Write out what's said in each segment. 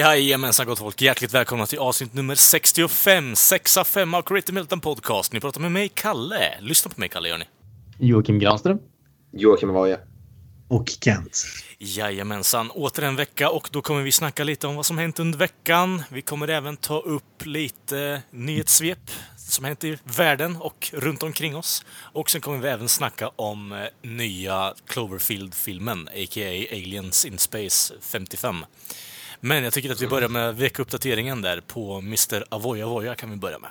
Jajamensan gott folk, hjärtligt välkomna till avsnitt nummer 65, 6 av 5 av Creative Milton Podcast. Ni pratar med mig, Kalle. Lyssna på mig, Kalle, gör ni. Joakim Granström. Joakim Voje. Och Kent. Jajamensan, åter en vecka och då kommer vi snacka lite om vad som hänt under veckan. Vi kommer även ta upp lite nyhetssvep som hänt i världen och runt omkring oss. Och sen kommer vi även snacka om eh, nya Cloverfield-filmen, a.k.a. Aliens in Space 55. Men jag tycker att vi börjar med veckouppdateringen där på Mr. Avoya Avoya kan vi börja med.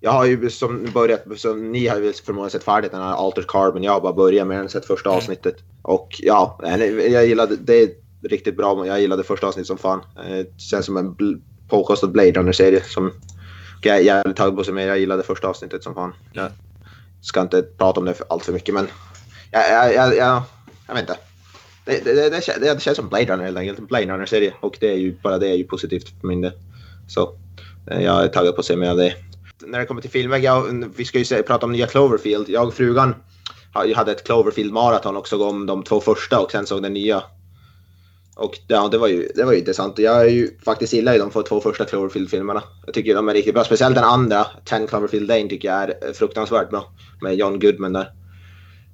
Jag har ju som börjat, som ni har ju förmodligen sett färdigt den här Altered Carbon. Jag har bara börjat med den, sett första Mm. avsnittet. Och ja, jag gillade, det är riktigt bra. Jag gillade första avsnittet som fan. Eh, Det känns som en påkostad Blade Runner-serie som jag är jävligt taggad på sig med. Jag gillade första avsnittet som fan. Jag ska inte prata om det för allt för mycket men jag, jag, jag, jag, jag vet inte. Det, det, det, det, känns, det känns som Blade Runner helt enkelt. En Blade Runner-serie och det är ju, bara det är ju positivt för min del. Så eh, jag är taggad på att se mer av det. När det kommer till filmer, jag, vi ska ju se, prata om nya Cloverfield. Jag och frugan hade ett Cloverfield-maraton och såg om de två första och sen såg den nya. Och ja, det var ju, det var ju intressant. Jag är ju faktiskt gillar ju de två- första Cloverfield-filmerna. Jag tycker de är riktigt bra. Speciellt den andra, Ten Cloverfield Lane, tycker jag är eh, fruktansvärt bra. Med John Goodman där.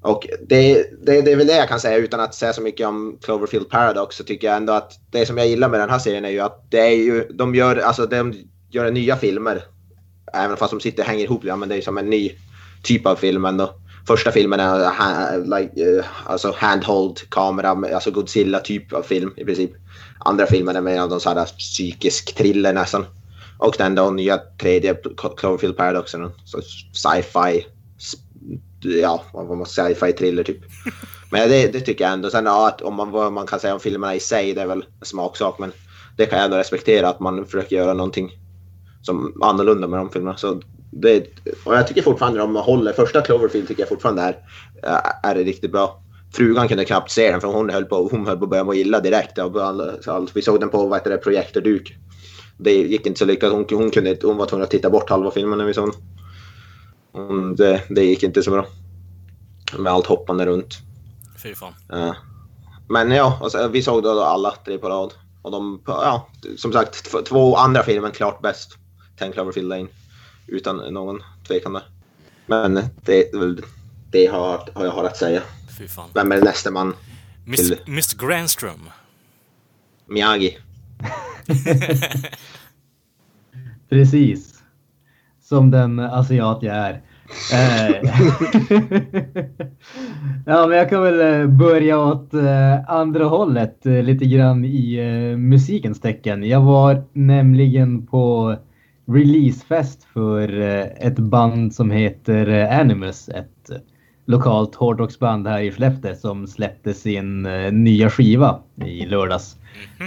Och det, det, det är väl det jag kan säga utan att säga så mycket om Cloverfield Paradox så tycker jag ändå att det som jag gillar med den här serien är ju att det är ju, de gör, alltså de gör nya filmer. Även fast de sitter och hänger ihop, ja, men det är som en ny typ av film ändå. Första filmen är eh, ha, like, eh, alltså handhold kamera, alltså Godzilla typ av film i princip. Andra filmen är mer av någon sån här psykisk thriller nästan. Och den då nya tredje Cloverfield Paradox är någon sorts sci-fi ja, vad man säga, sci-fi thriller typ. Men det, det tycker jag ändå. Sen ja, att om man, vad man kan säga om filmerna i sig, det är väl en smaksak. Men det kan jag ändå respektera att man försöker göra någonting som annorlunda med de filmerna. Så det, och jag tycker fortfarande de håller. Första Cloverfield tycker jag fortfarande är, är riktigt bra. Frugan kunde knappt se den för hon höll på, hon höll på att börja må illa direkt. Och all, vi såg den på vad heter det, projektorduk. Det gick inte så lyckat. Hon, hon, kunde, hon var tvungen att titta bort halva filmen när vi såg den. Hon- Det, det gick inte så bra. Med allt hoppande runt. Fy fan. Eh, Men ja, och så, vi såg då alla tre på rad. Och de, ja, som sagt, tv- två andra filmen klart bäst. Ten Cloverfield Lane. Utan någon tvekan där. Men det det har, har jag har att säga. Fy fan. Vem är nästa man? Mr. Mr. Granström. Miyagi. Precis. Som den asiat jag är. Eh, ja, men jag kan väl eh, börja åt eh, andra hållet lite grann i musikens tecken. Jag var nämligen på releasefest för ett band som heter Animus. Ett lokalt hårdrocksband här i Skellefteå som släppte sin nya skiva i lördags.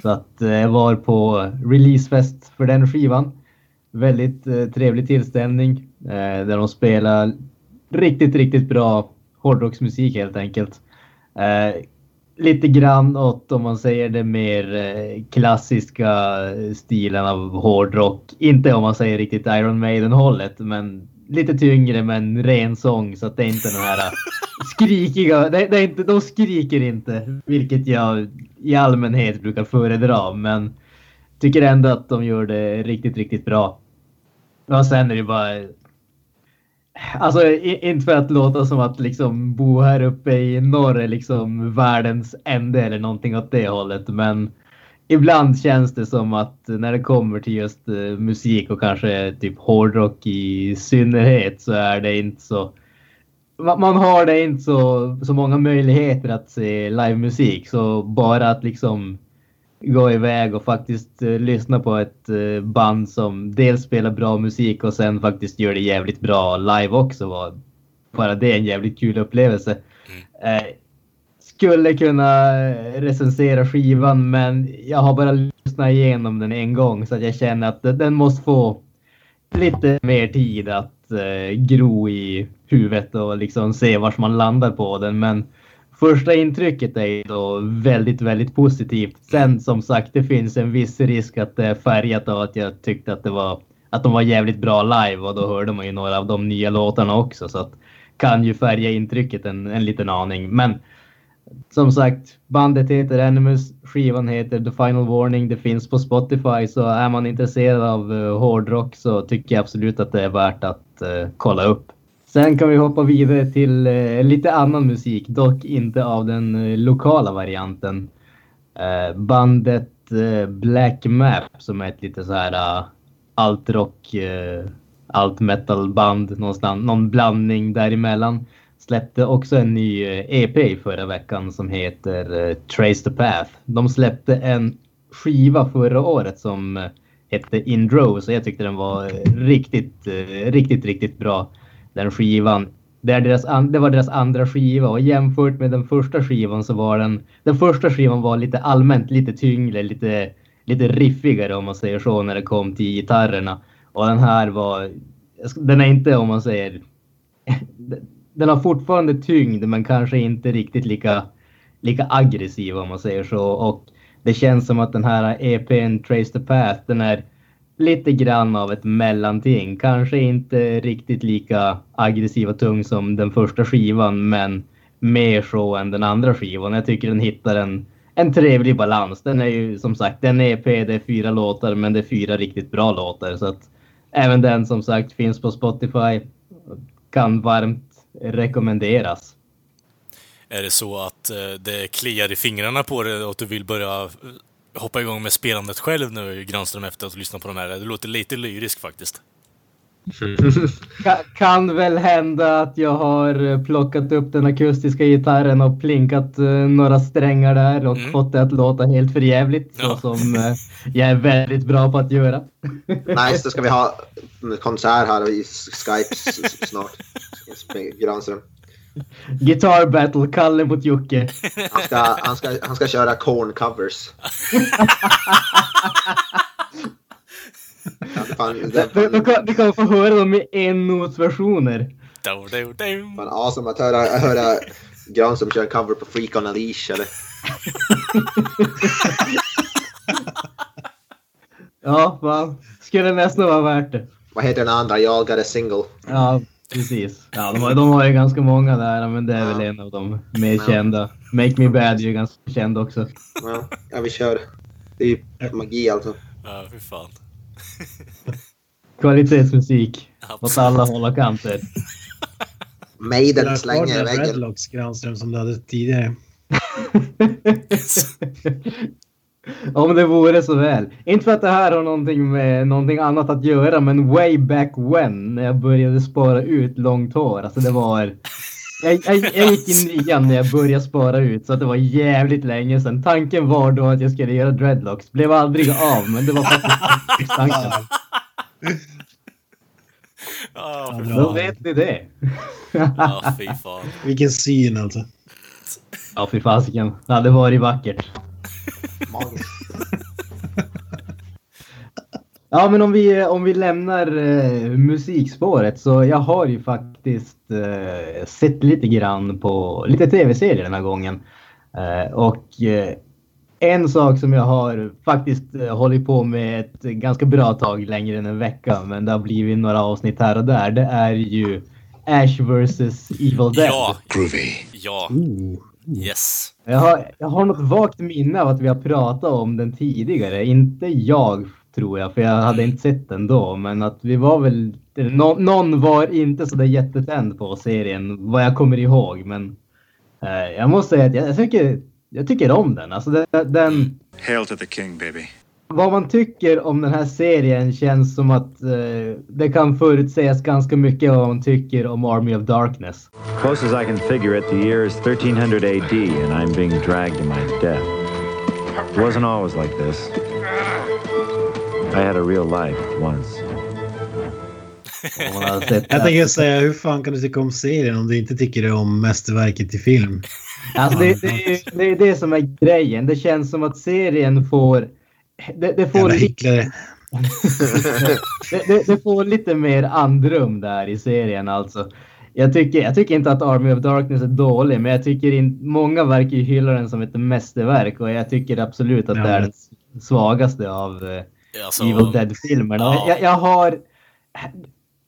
Så att jag var på releasefest för den skivan. Väldigt eh, trevlig tillställning eh, där de spelar riktigt, riktigt bra hårdrocksmusik helt enkelt. Eh, lite grann åt, om man säger det, mer eh, klassiska stilen av hårdrock. Inte om man säger riktigt Iron Maiden-hållet, men lite tyngre men ren sång så att det är inte den här eh, skrikiga, det, det är inte, de skriker inte, vilket jag i allmänhet brukar föredra, men tycker ändå att de gör det riktigt, riktigt bra. Men sen är det bara... Alltså inte för att låta som att liksom bo här uppe i norr är liksom världens ände eller någonting åt det hållet, men ibland känns det som att när det kommer till just eh, musik och kanske typ hårdrock i synnerhet så är det inte så man man har det inte så, så många möjligheter att se livemusik så bara att liksom gå iväg och faktiskt eh, lyssna på ett eh, band som dels spelar bra musik och sen faktiskt gör det jävligt bra live också var bara det en jävligt kul upplevelse. Eh, skulle kunna recensera skivan men jag har bara lyssnat igenom den en gång så att jag känner att den måste få lite mer tid att eh, gro i huvudet och liksom se vart man landar på den. Men första intrycket är då väldigt, väldigt positivt. Sen som sagt, det finns en viss risk att det är färgat av att jag tyckte att det var att de var jävligt bra live och då hörde man ju några av de nya låtarna också så att kan ju färga intrycket en, en liten aning. Men som sagt, bandet heter Animus, skivan heter The Final Warning. Det finns på Spotify så är man intresserad av uh, hårdrock så tycker jag absolut att det är värt att uh, kolla upp. Sen kan vi hoppa vidare till eh, lite annan musik, dock inte av den eh, lokala varianten. Eh, bandet eh, Black Map som är ett lite så här altrock, alt metal band någonstans, någon blandning däremellan släppte också en ny EP förra veckan som heter Trace the Path. De släppte en skiva förra året som hette In Droves så jag tyckte den var riktigt, riktigt, riktigt bra. Den skivan. Det, är deras, det var deras andra skiva och jämfört med den första skivan så var den... Den första skivan var lite allmänt lite tyngre, lite, lite riffigare om man säger så när det kom till gitarrerna. Och den här var... Den är inte om man säger den har fortfarande tyngd men kanske inte riktigt lika, lika aggressiv om man säger så. Och det känns som att den här EPn Trace the Path, den är lite grann av ett mellanting. Kanske inte riktigt lika aggressiv och tung som den första skivan, men mer så än den andra skivan. Jag tycker den hittar en, en trevlig balans. Den är ju som sagt, den EP, det är fyra låtar, men det är fyra riktigt bra låtar. Så att även den som sagt finns på Spotify. Kan varmt rekommenderas. Är det så att eh, det kliar i fingrarna på dig och att du vill börja hoppa igång med spelandet själv nu, Granström, efter att ha lyssnat på de här? Det låter lite lyriskt faktiskt. kan väl hända att jag har plockat upp den akustiska gitarren och plinkat uh, några strängar där och mm. fått det att låta helt förjävligt. Ja. Så som uh, jag är väldigt bra på att göra. nice, då ska vi ha konsert här i Skype snart. Granström. Guitar battle, Kalle mot Jocke. Han ska, han ska, han ska köra corn covers. Du kan, få höra dem i ennotsversioner. Fan awesome att höra, höra Granström köra en cover på Freak on a Leash eller? ja, fan. Skulle nästan vara värt det. Vad heter den andra? Jag got a single. Ja, precis. Ja, de, har, de har ju ganska många där, men det är ja. väl en av de mer ja. kända. Make Me Bad är ju ganska känd också. Ja, ja vi kör. Det är ju magi alltså. Ja, fy fan. Kvalitetsmusik åt alla håll och kanter. Maiden slänger i väggen. Redlocks Granström som du hade tidigare. Om det vore så väl. Inte för att det här har någonting med någonting annat att göra, men way back when när jag började spara ut långt hår. Alltså det var... Jag, jag, jag gick i nian när jag började spara ut så att det var jävligt länge sedan. Tanken var då att jag skulle göra dreadlocks. Blev aldrig av, men det var faktiskt tanken. Oh, då vet ni det. Ja, fy fan. Vilken syn alltså. Ja, fy fasiken. Det hade varit vackert. Ja, men om vi, om vi lämnar eh, musikspåret så jag har ju faktiskt eh, sett lite grann på lite tv-serier den här gången. Eh, och eh, en sak som jag har faktiskt eh, hållit på med ett ganska bra tag längre än en vecka, men det har blivit några avsnitt här och där. Det är ju Ash vs Evil Dead. Ja! Groovy. Ja. Ooh. Yes. Jag har, jag har något vagt minne av att vi har pratat om den tidigare. Inte jag tror jag, för jag hade inte sett den då. Men att vi var väl... No, någon var inte så där jättetänd på serien, vad jag kommer ihåg. Men eh, jag måste säga att jag, jag, tycker, jag tycker om den. Alltså den, den... Hail to the king baby vad man tycker om den här serien känns som att uh, det kan förutsägas ganska mycket vad man tycker om Army of Darkness. Close as I can figure it, the year is 1300 AD and I'm being dragged to my death. It wasn't always like this. I had a real life once. Jag tänker säga, hur fan kan du tycka om serien om du inte tycker om mästerverket i film? Alltså det, det, det är det som är grejen. Det känns som att serien får... Det, det, får, Jävla lite, hycklare. det, det, det får lite mer andrum där i serien alltså. Jag tycker, jag tycker inte att Army of Darkness är dålig, men jag tycker in, många verkar ju hylla den som ett mästerverk och jag tycker absolut att Ja. det är den svagaste av eh, Alltså, Evil Dead-filmerna. Ja. Jag, jag har...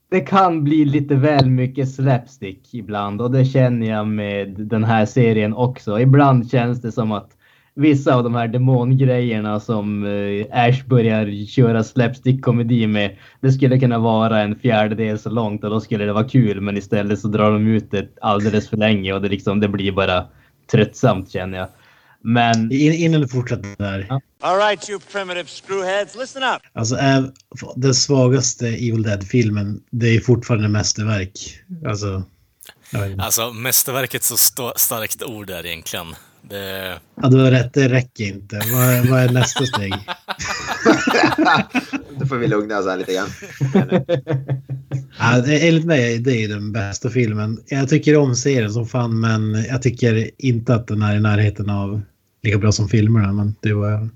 Det kan bli lite väl mycket slapstick ibland och det känner jag med den här serien också. Ibland känns det som att vissa av de här demongrejerna som eh, Ash börjar köra slapstick-komedi med, det skulle kunna vara en fjärdedel så långt och då skulle det vara kul men istället så drar de ut det alldeles för länge och det, liksom, det blir bara tröttsamt känner jag. Men In, innan du fortsätter där. Ja. All right, you primitive screwheads, listen up. Alltså är den svagaste Evil Dead-filmen, det är fortfarande mästerverk. Alltså, alltså mästerverket så sta- starkt ord där egentligen. Det, Ja, du har rätt, det räcker inte. Vad, vad är nästa steg? Då får vi lugna oss här lite grann. Ja, det- enligt mig är det den bästa filmen. Jag tycker om serien som fan, men jag tycker inte att den är i närheten av lika bra som filmerna. Men det var...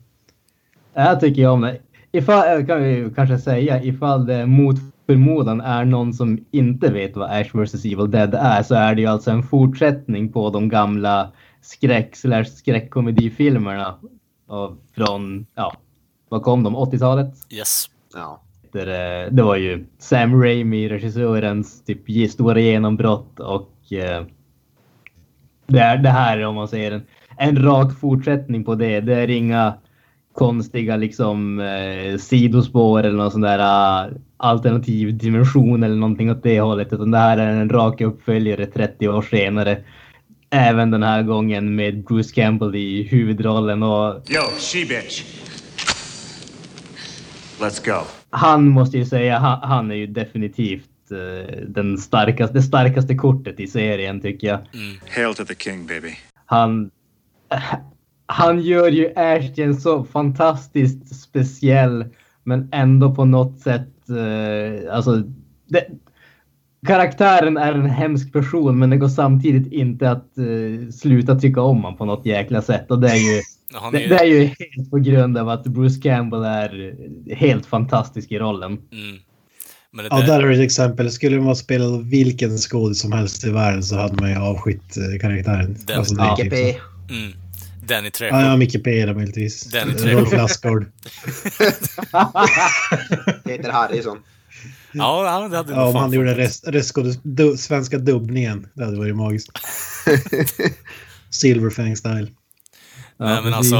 Jag tycker om det. Ifall, kan ju kanske säga, ifall det mot förmodan är någon som inte vet vad Ash vs Evil Dead är så är det ju alltså en fortsättning på de gamla skräck slash skräckkomedifilmerna av- från, ja, vad kom de? 80-talet? yes. Ja. Där, eh, Det var ju Sam Raimi, regissörens typ stora genombrott och eh, det, är, det här är om man säger en, en rak fortsättning på det. Det är inga konstiga liksom eh, sidospår eller någon sån där eh, alternativ dimension eller någonting åt det hållet. Utan det här är en rak uppföljare 30 år senare. Även den här gången med Bruce Campbell i huvudrollen och Yo, she-bitch. Let's go. han måste ju säga, han, han är ju definitivt eh, den starkaste, det starkaste kortet i serien tycker jag. Hail to the king, baby. Han, han gör ju Ash till en så fantastiskt speciell men ändå på något sätt, eh, alltså det, karaktären är en hemsk person men det går samtidigt inte att eh, sluta tycka om honom på något jäkla sätt och det är ju är det, det är ju helt på grund av att Bruce Campbell är helt fantastisk i rollen. mm. Men det, Ja, där har du ett exempel. Skulle man spela vilken skådis som helst i världen så hade man ju avskytt eh, karaktären. Den- alltså, det är Ja. typ GP. så. mm. Danny Trejo. Ja, ja, Micke P då möjligtvis. Danny Trejo. Rolf Lassgård. Peter Harrison. Ja, det hade Ja, om han gjorde rest, restskådis, du, svenska dubbningen. Det hade varit magiskt. Silverfang-style. Nej, men alltså,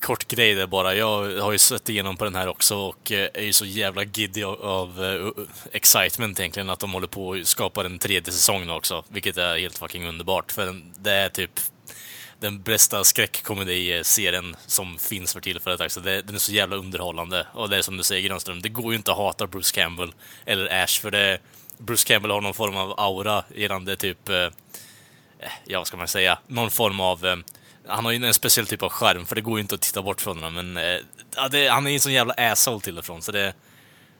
kort grej där bara. Jag har ju sett igenom på den här också och eh, är ju så jävla giddy av, av eh, excitement egentligen att de håller på och skapar en tredje säsong nu också. Vilket är helt fucking underbart. För det är typ den bästa skräckkomedi-serien som finns för tillfället. Alltså. Det, den är så jävla underhållande. Och det är som du säger Grönström, det går ju inte att hata Bruce Campbell eller Ash för det... Bruce Campbell har någon form av aura gällande typ... Eh, ja, vad ska man säga? Någon form av... Eh, han har ju en speciell typ av skärm, för det går ju inte att titta bort från honom, men... Eh, ja, det, han är ju en sån jävla asshole till och från, så det...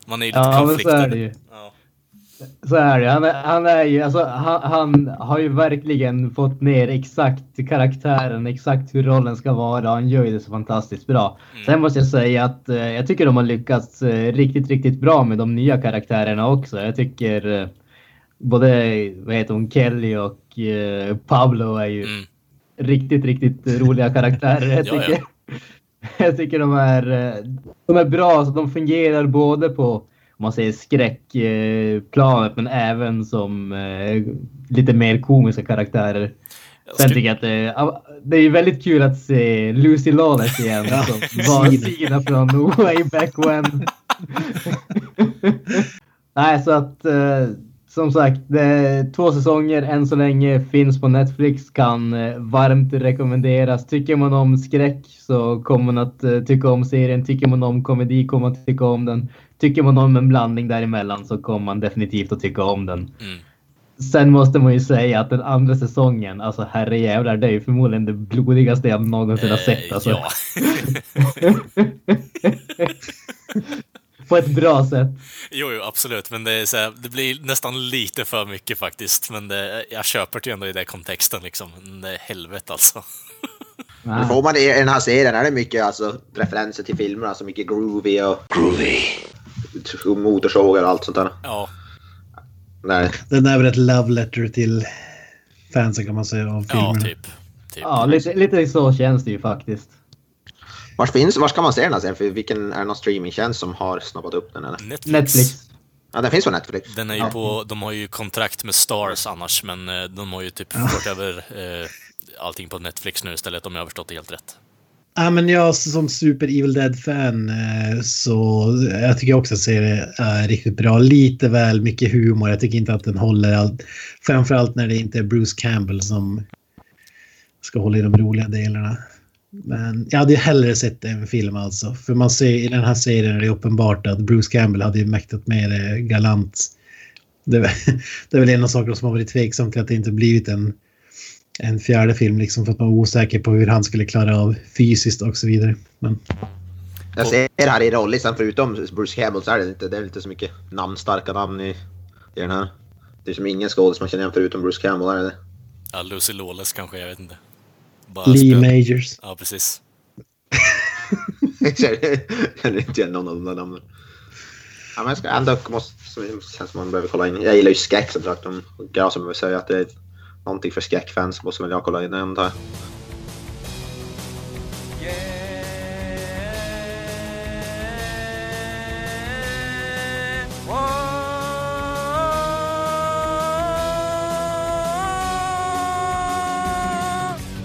Man är ju lite Ja, men så konfliktad. är det ju. Ja. Så är det. Han är, han är ju, alltså, han, han har ju verkligen fått ner exakt karaktären, exakt hur rollen ska vara. Han gör ju det så fantastiskt bra. Sen måste jag säga att eh, jag tycker de har lyckats eh, riktigt, riktigt bra med de nya karaktärerna också. Jag tycker eh, både, vad heter hon, Kelly och eh, Pablo är ju Mm. riktigt, riktigt roliga karaktärer. Jag Ja, ja. tycker, jag tycker de är, eh, de är bra, så de fungerar både på om man säger skräckplanet men även som eh, lite mer komiska karaktärer. Sen tycker jag att det, det är väldigt kul att se Lucy Lawless igen Ja, som var Sina. Från Way Back When. Nej, så att eh, som sagt, två säsonger än så länge finns på Netflix. Kan eh, varmt rekommenderas. Tycker man om skräck så kommer man att eh, tycka om serien. Tycker man om komedi kommer man att tycka om den. Tycker man om en blandning däremellan så kommer man definitivt att tycka om den. Mm. Sen måste man ju säga att den andra säsongen, alltså herrejävlar, det är ju förmodligen det blodigaste jag någonsin har sett. Eh, Alltså. Ja. på ett bra sätt. Jo, jo, absolut, men det, är så här, det blir nästan lite för mycket faktiskt. Men det, jag köper det ju ändå i den kontexten liksom. Det helvete alltså. Men får man i den här serien är det mycket alltså, referenser till filmer, alltså mycket groovy och Groovy. Motorsågar och allt sånt där. Ja, Nej. Den är väl ett love letter till fansen kan man säga av ja filmerna. typ. typ. Ja, lite, lite så känns det ju faktiskt. Var, finns, var ska man se den här serien? För vilken är det någon streamingtjänst som har snappat upp den eller? Netflix. Netflix. Ja, den finns på Netflix. Den är ju ja. på, de har ju kontrakt med Stars annars, men eh, de har ju typ fört över eh, allting på Netflix nu istället om jag har förstått det helt rätt. Ja, men jag som super Evil Dead-fan eh, så jag tycker också att serien är riktigt bra. Lite väl mycket humor. Jag tycker inte att den håller allt. Framförallt när det inte är Bruce Campbell som ska hålla i de roliga delarna. Men jag hade ju hellre sett en film alltså. För man ser i den här serien är det uppenbart att Bruce Campbell hade ju mäktat med det galant. Det, det är väl en av sakerna som har varit tveksam till att det inte blivit en, en fjärde film. Liksom för att man var osäker på hur han skulle klara av fysiskt och så vidare. Men Jag ser här i rollistan, förutom Bruce Campbell så är det inte, det är inte så mycket namnstarka namn i, i den här. Det är som ingen skådis man känner igen förutom Bruce Campbell, är det? Ja, Lucy Lawless kanske, jag vet inte. Bara Lee spö- Majors. Ja, precis. Jag känner inte igen någon av de där namnen. Ja, men jag ska ändå, måste, känns som man behöver kolla in. Jag gillar ju skräck som sagt. Om Grasen behöver säga att det är någonting för skräckfans måste väl jag kolla in det antar jag.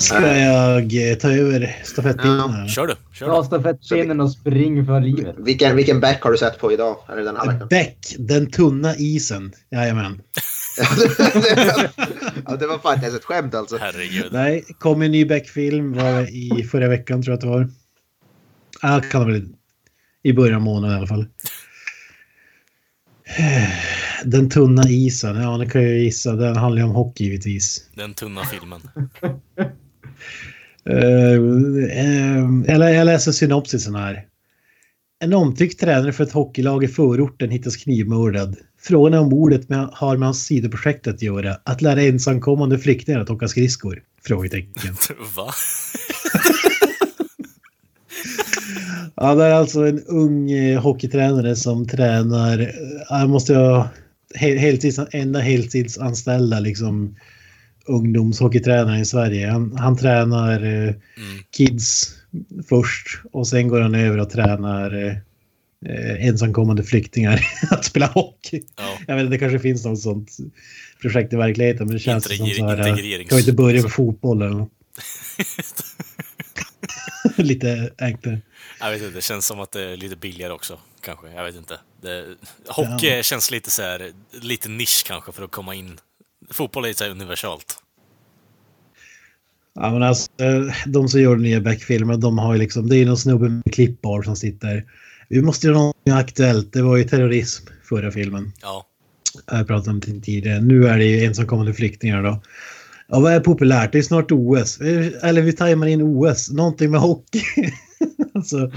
Ska jag eh, ta över stafettpinnen? Ja. Kör du, kör Ta stafettpinnen och spring för livet. Vilken, vilken back har du sett på idag? Är det den här veckan? Beck, den tunna isen. Jajamän. ja, det var fan inte ens ett skämt alltså. Herregud. Nej, kom en ny Beck-film var det i förra veckan tror jag att det var. Ja, kan det väl i början av månaden i alla fall. Den tunna isen, ja det kan jag ju gissa. Den handlar ju om hockey givetvis. Den tunna filmen. Uh, jag, jag läser synopsisen här. En omtyckt tränare för ett hockeylag i förorten hittas knivmördad. Frågan är om mordet med, har med hans sidoprojekt att göra. Att lära ensamkommande flyktingar att åka skridskor? Frågetecken. Va? Ja, det är alltså en ung eh, hockeytränare som tränar, eh, han måste ha hel, heltids, enda heltidsanställda liksom ungdomshockeytränare i Sverige. Han, han tränar eh, kids först och sen går han över och tränar eh, ensamkommande flyktingar att spela hockey. Ja. Jag vet inte, det kanske finns något sånt projekt i verkligheten men det känns som Integrer- så här, eh, integrerings- kan vi inte börja med fotboll eller? Lite enklare. Jag vet inte, det känns som att det är lite billigare också. Kanske, jag vet inte. Det, hockey känns lite så här, lite nisch kanske för att komma in. Fotboll är så universalt. Ja, men alltså, de som gör nya Beck-filmen, de har ju liksom, det är någon snubbe med klippbar som sitter. Vi måste göra något aktuellt. Det var ju terrorism förra filmen. Ja. Jag pratade om det tidigare. Nu är det ju ensamkommande flyktingar då. Ja, vad är populärt? Det är snart OS. Eller vi tajmar in OS. Någonting med hockey. alltså,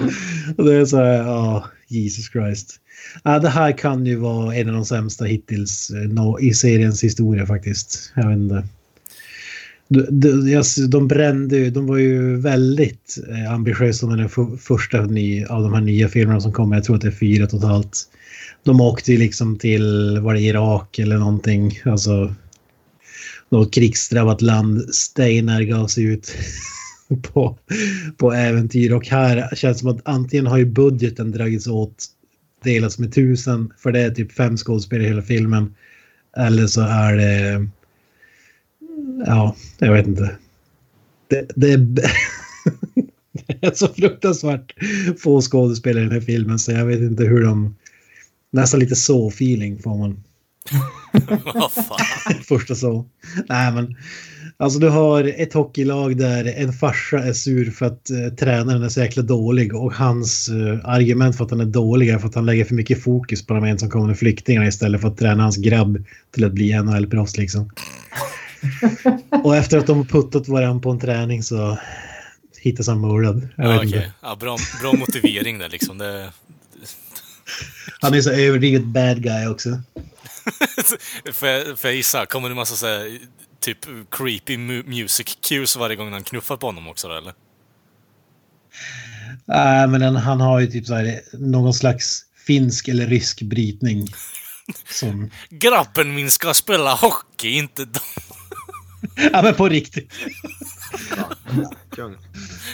och det är så här, ja, Jesus Christ. Ja, det här kan ju vara en av de sämsta hittills eh, i seriens historia faktiskt. Jag vet inte. De, de, de brände ju, de var ju väldigt eh, ambitiösa med den första av de här nya filmerna som kommer. Jag tror att det är fyra totalt. De åkte ju liksom till, var det Irak eller någonting, alltså något krigsdrabbat land. Steinar gav sig ut på, på äventyr och här känns det som att antingen har ju budgeten dragits åt delats med tusen för det är typ fem skådespelare i hela filmen. Eller så är det Ja, jag vet inte. Det, det, är, det är så fruktansvärt få skådespelare i den här filmen så jag vet inte hur de... Nästan lite så-feeling får man. Vad fan. Första så. Nej men. Alltså du har ett hockeylag där en farsa är sur för att eh, tränaren är så jäkla dålig och hans eh, argument för att han är dålig är för att han lägger för mycket fokus på de ensamkommande flyktingarna istället för att träna hans grabb till att bli NHL-proffs liksom. och efter att de har puttat varandra på en träning så hittas han mördad. Jag Ja, inte. Ja, bra, bra motivering där liksom. Det, Han är så överdrivet bad guy också. för, för jag gissa, kommer det massa så här, typ creepy mu- music cues varje gång han knuffar på honom också då, eller? Nej, men den, han har ju typ så här, någon slags finsk eller rysk brytning. Som, Grabben min ska spela hockey, inte de. ja men på riktigt.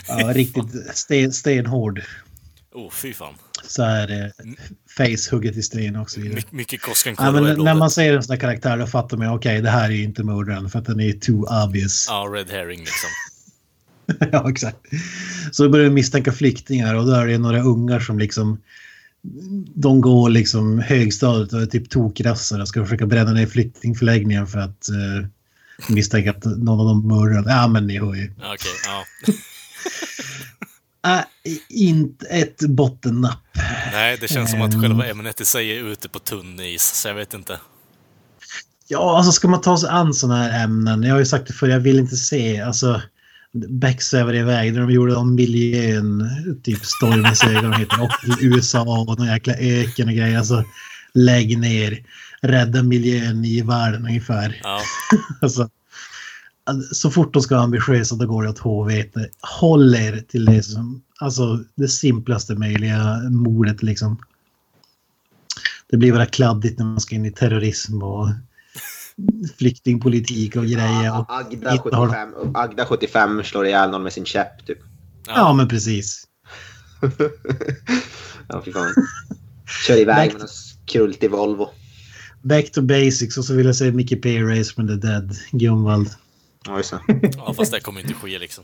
Ja, riktigt sten, stenhård. Oh, fy fan. Så här eh, face hugget i sten och så vidare. My- mycket Ja, Koskenkorva i när man ser en sån här karaktär då fattar man okej, det här är inte mördaren för att den är too obvious. Ja, red herring liksom. ja, exakt. Så börjar vi misstänka flyktingar och då är det några ungar som liksom de går liksom högstadiet och är typ tokrassar och ska försöka bränna ner flyktingförläggningen för att eh, misstänka att någon av dem mördar. Ja, men ni hör ju. Ja, Okej, ja. Äh, inte ett bottennapp. Nej, det känns som att Ehm. själva ämnet i sig är ute på tunn is, så jag vet inte. Ja, alltså ska man ta sig an sådana här ämnen. Jag har ju sagt det förr, jag vill inte se. Alltså, Beck svävar iväg när de gjorde om miljön, typ Stormens ögon heter och USA och någon jäkla öken och grejer. Alltså, lägg ner, rädda miljön i världen ungefär. Ja, Alltså, så fort de ska vara ambitiösa då går det åt helvete. Håll er till det som, alltså det simplaste möjliga mordet liksom. Det blir bara kladdigt när man ska in i terrorism och flyktingpolitik och grejer. Och Agda inte har- 75, Agda 75 slår ihjäl någon med sin käpp typ. Ja, men precis. ja, fy fan. Kör iväg med en krultig Volvo. Back to basics och så vill jag säga Mickey P. Race from the Dead, Gunvald. Ja, just det. ja, fast det kommer inte ske liksom.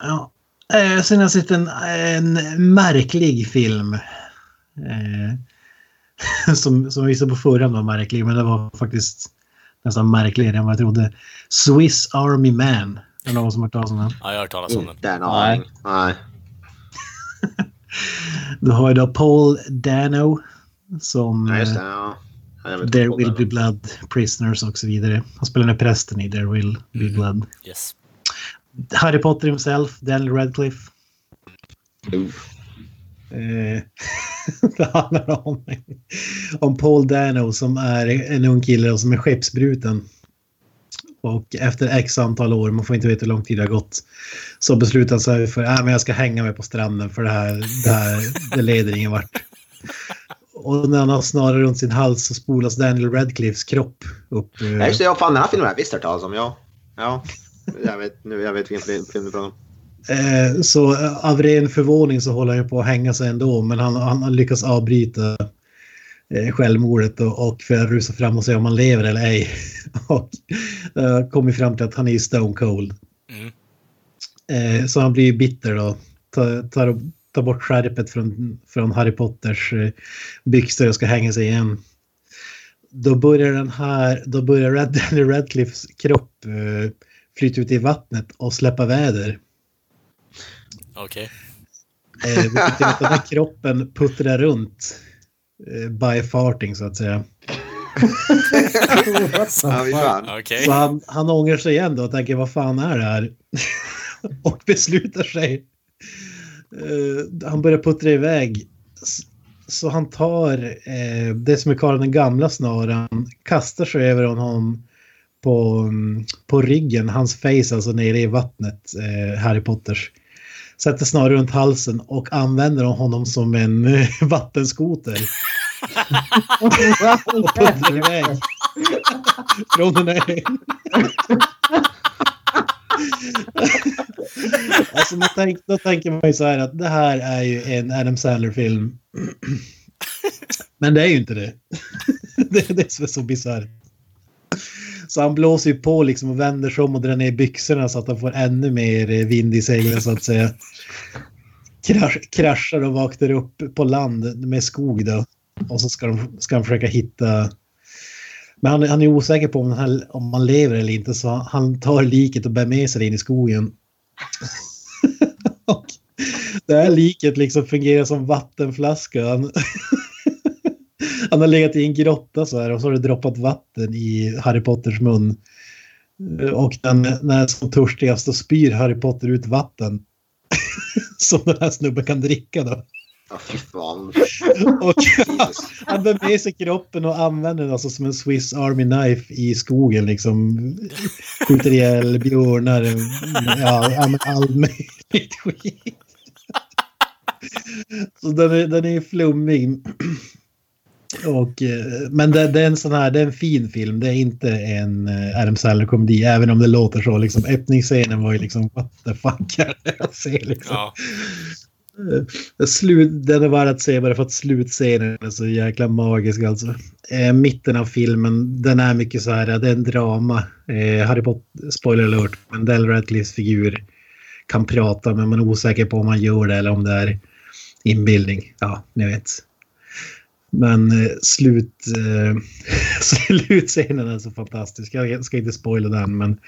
Ja. Eh, sen har jag sett en, en märklig film. Eh, som, som visade på förra var märklig, men det var faktiskt nästan märkligare än vad jag trodde. Swiss Army Man. Är det någon som har hört talas om den? Ja, jag har hört talas om den. Inte en aning. Nej. Du har ju då Paul Dano som Nej, just det. eh, Ja. There Will Be Blood, Prisoners och så vidare. Han spelar den prästen i There Will Be Mhm. Blood. Yes. Harry Potter himself, Daniel Radcliffe. Eh, det handlar om, om Paul Dano som är en ung kille och som är skeppsbruten. Och efter x antal år, man får inte veta hur lång tid det har gått, så beslutar han sig för att äh, jag ska hänga mig på stranden för det här, det här det leder ingen vart. Och när han har snarat runt sin hals så spolas Daniel Radcliffes kropp upp. eh, Ja, just det. Ja, fan, den här filmen har jag visst hört talas om. Ja. Ja. Jag vet, nu, jag vet vilken film film du pratar om. Eh, Så eh, av ren förvåning så håller han ju på att hänga sig ändå, men han, han har lyckats avbryta eh, självmordet och, och för att rusa fram och se om han lever eller ej. och eh, kommit fram till att han är stone cold. Mm. Eh, så han blir ju bitter då. Tar, tar, tar bort skärpet från, från Harry Potters eh, byxor och ska hänga sig igen. Då börjar den här, då börjar Red, Daniel Radcliffes kropp eh, flytta ut i vattnet och släppa väder. Okej. Eh, vilket gör att den här kroppen puttrar runt eh, by farting så att säga. Ja. Okej. Så han, han ångrar sig igen då och tänker vad fan är det här? och beslutar sig. Eh, han börjar puttra iväg. Så han tar eh, det som är Karl den gamla snaran, kastar sig över honom på, mm, på ryggen, hans face alltså nere i vattnet, eh, Harry Potters. Sätter snarare runt halsen och använder honom som en eh, vattenskoter. och puttrar iväg. Från den här. alltså man tänk, då tänker man ju så här att det här är ju en Adam Sandler-film. Men det är ju inte det. det är det som är så bisarrt. Så han blåser ju på liksom och vänder sig om och drar ner byxorna så att han får ännu mer eh, vind i seglen så att säga. Krasch, kraschar och vaknar upp på land med skog då. Och så ska, de, ska han försöka hitta... Men han, han är osäker på om, han här, om man lever eller inte så han tar liket och bär med sig det in i skogen. och det här liket liksom fungerar som vattenflaska. Han, han har legat i en grotta så här och så har det droppat vatten i Harry Potters mun. Och den, när han är som törstigast så spyr Harry Potter ut vatten. som den här snubben kan dricka då. Ja, fy fan. Och han bär med sig kroppen och använder den alltså som en Swiss Army Knife i skogen. Liksom skjuter ihjäl björnar. Ja, all möjligt skit. Så den är, den är flummig. Och, eh, men det, det är en sån här, det är en fin film. Det är inte en eh, Adam Sandler-komedi, även om det låter så. Liksom, öppningsscenen var ju liksom, what the fuck är det jag ser liksom. Ja. Eh, slut, den är värd att se bara för att slutscenen är så jäkla magisk alltså. Eh, mitten av filmen, den är mycket så här, det är en drama. Eh, Harry Potter, spoiler alert, men Del Radcliffes figur kan prata men man är osäker på om han gör det eller om det är inbildning. Ja, ni vet. Men eh, slut, eh, slutscenen är så fantastisk. Jag ska inte spoila den men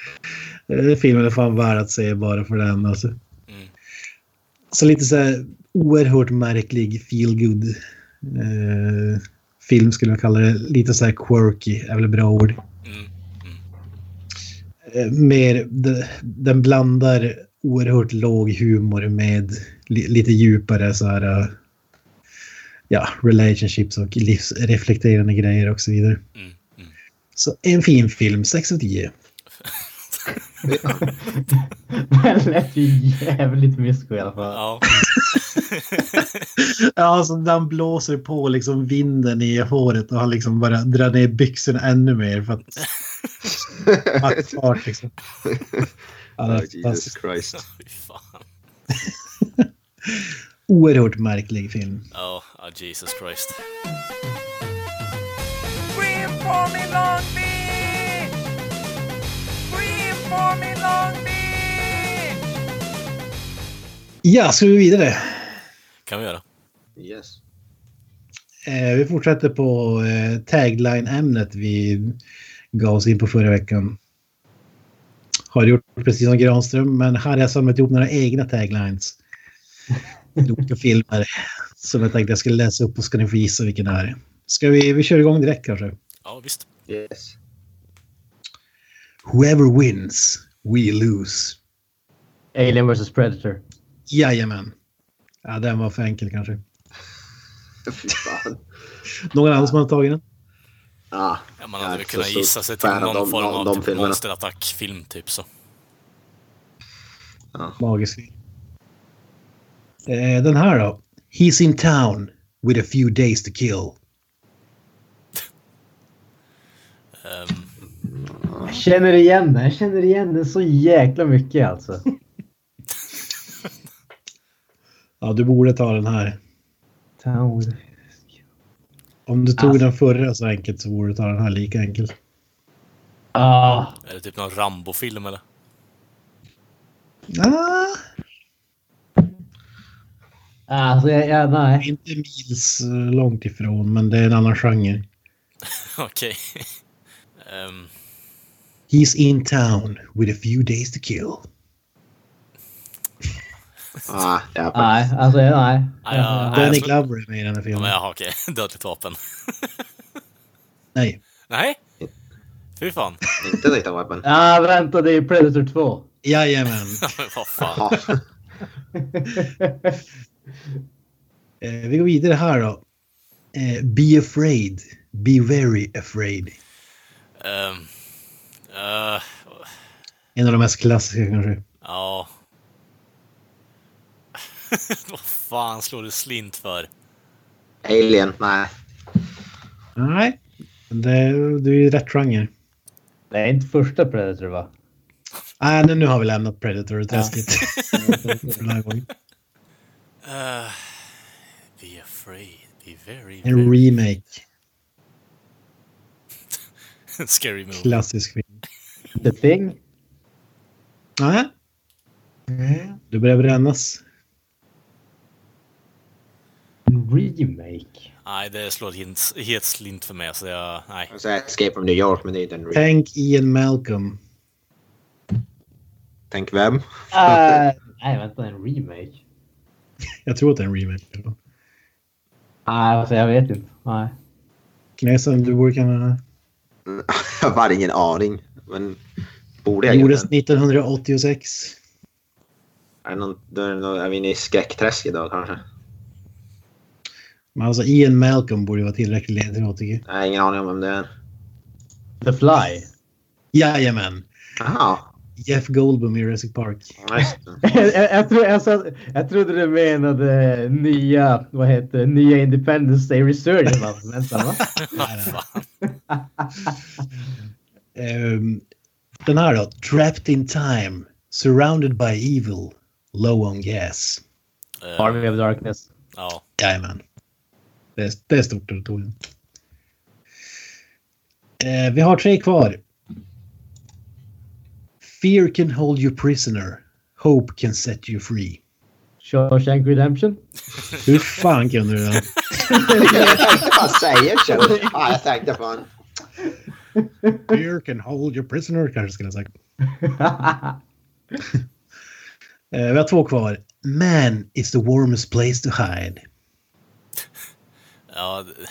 eh, filmen är fan värd att se bara för den. Alltså. Mm. Så lite så här oerhört märklig feel good eh, film skulle jag kalla det. Lite så här quirky är väl ett bra ord. Mm. Eh, mer, de, den blandar oerhört låg humor med li, lite djupare så här eh, ja, relationships och livsreflekterande grejer och så vidare. Mm. Mm. Så en fin film, 6 av 10. Den lät ju jävligt mysko i alla fall. Ja. Ja, alltså han blåser på liksom vinden i håret och han liksom bara drar ner byxorna ännu mer för att... Fart liksom. Ja, Oh, Jesus. Christ. Oerhört märklig film. Ja, ja, Jesus Christ. Scream Me Long Beach! Ja, ska vi vidare? Kan vi göra. Yes. Eh, vi fortsätter på eh, tagline-ämnet vi gav oss in på förra veckan. Har gjort precis som Granström, men här har jag samlat ihop några egna taglines. Till olika filmer som jag tänkte jag skulle läsa upp och ska ni få gissa vilken det är. Ska vi, vi kör igång direkt kanske? Ja, visst. Yes. Whoever wins, we lose. Alien vs Predator. Jajamän. Ja, den var för enkel kanske. Någon annan som har tagit den? Ah, Ja, man hade väl kunnat gissa sig till någon de- form av av de typ monsterattack-film, typ så. Magisk. Eh, den här då. He's in town with a few days to kill. Ehm, Jag känner igen den. Jag känner igen den så jäkla mycket alltså. Ja, du borde ta den här. Om du tog Alltså. den förra så enkelt så borde du ta den här lika enkelt. Ah, är det typ någon Rambo-film eller? Ah, alltså, jag, jag, nej. inte mils eh, långt ifrån, men det är en annan genre. Okej. Ehm, He's in town with a few days to kill. ah, ja, Nej, alltså nej. Ja, ja, Danny Glover är med i den här ja, filmen. men jaha, okej. Dödligt vapen. Nej. Nej? Fy fan. inte Data Weapon. Ah, vänta, det är Predator 2. Jajamän. Men Vad fan. Ja. Eh, vi går vidare här då. Eh, be afraid. Be very afraid. Ehm, eh, En av de mest klassiska kanske. ja. Vad fan slår du slint för? Alien, nej. Nej. Det, du är i rätt genre. Det är inte första Predator va? Nej, nu, nu har vi lämnat Predator-träsket. Gången. Eh, be afraid. Be very, En very... remake. Scary movie. Klassisk film. The Thing? Nej. Du börjar brännas. Remake? Nej, det slår helt, helt slint för mig. Så jag, nej. Jag säger Escape from New York, men det är inte en remake. Tänk Ian Malcolm. Tänk vem? Ah, nej, vänta, en remake? Jag tror att det är en remake. Nej, alltså jag vet inte. Nej. Knäsen, du borde kunna... Jag har ingen aning. Men borde jag Gjordes egentligen? 1986. Är, det någon, då är, det någon, är vi inne i skräckträsk idag kanske? Men alltså Ian Malcolm borde ju vara tillräckligt ledtråd tycker jag. Nej, ingen aning om vem det är. The Fly. Jajamän! Jaha. Jeff Goldblum i Jurassic Park. Jag, jag, tro, jag, sa- jag trodde du menade nya, vad heter nya Independence Day Resurgence. Vänta, va? Ehm, den här då. Trapped in time. Surrounded by evil. Low on gas. Eh, Army of Darkness. ja. Jajamän. Det är, det är stort territorium. Eh, vi har tre kvar. Fear can hold you prisoner. Hope can set you free. Shawshank Redemption. Hur fan kunde du det? jag säga det. Ja, jag tänkte fan. Fear can hold you prisoner kanske skulle jag sagt. Eh, vi har två kvar. Man is the warmest place to hide. Ja, det-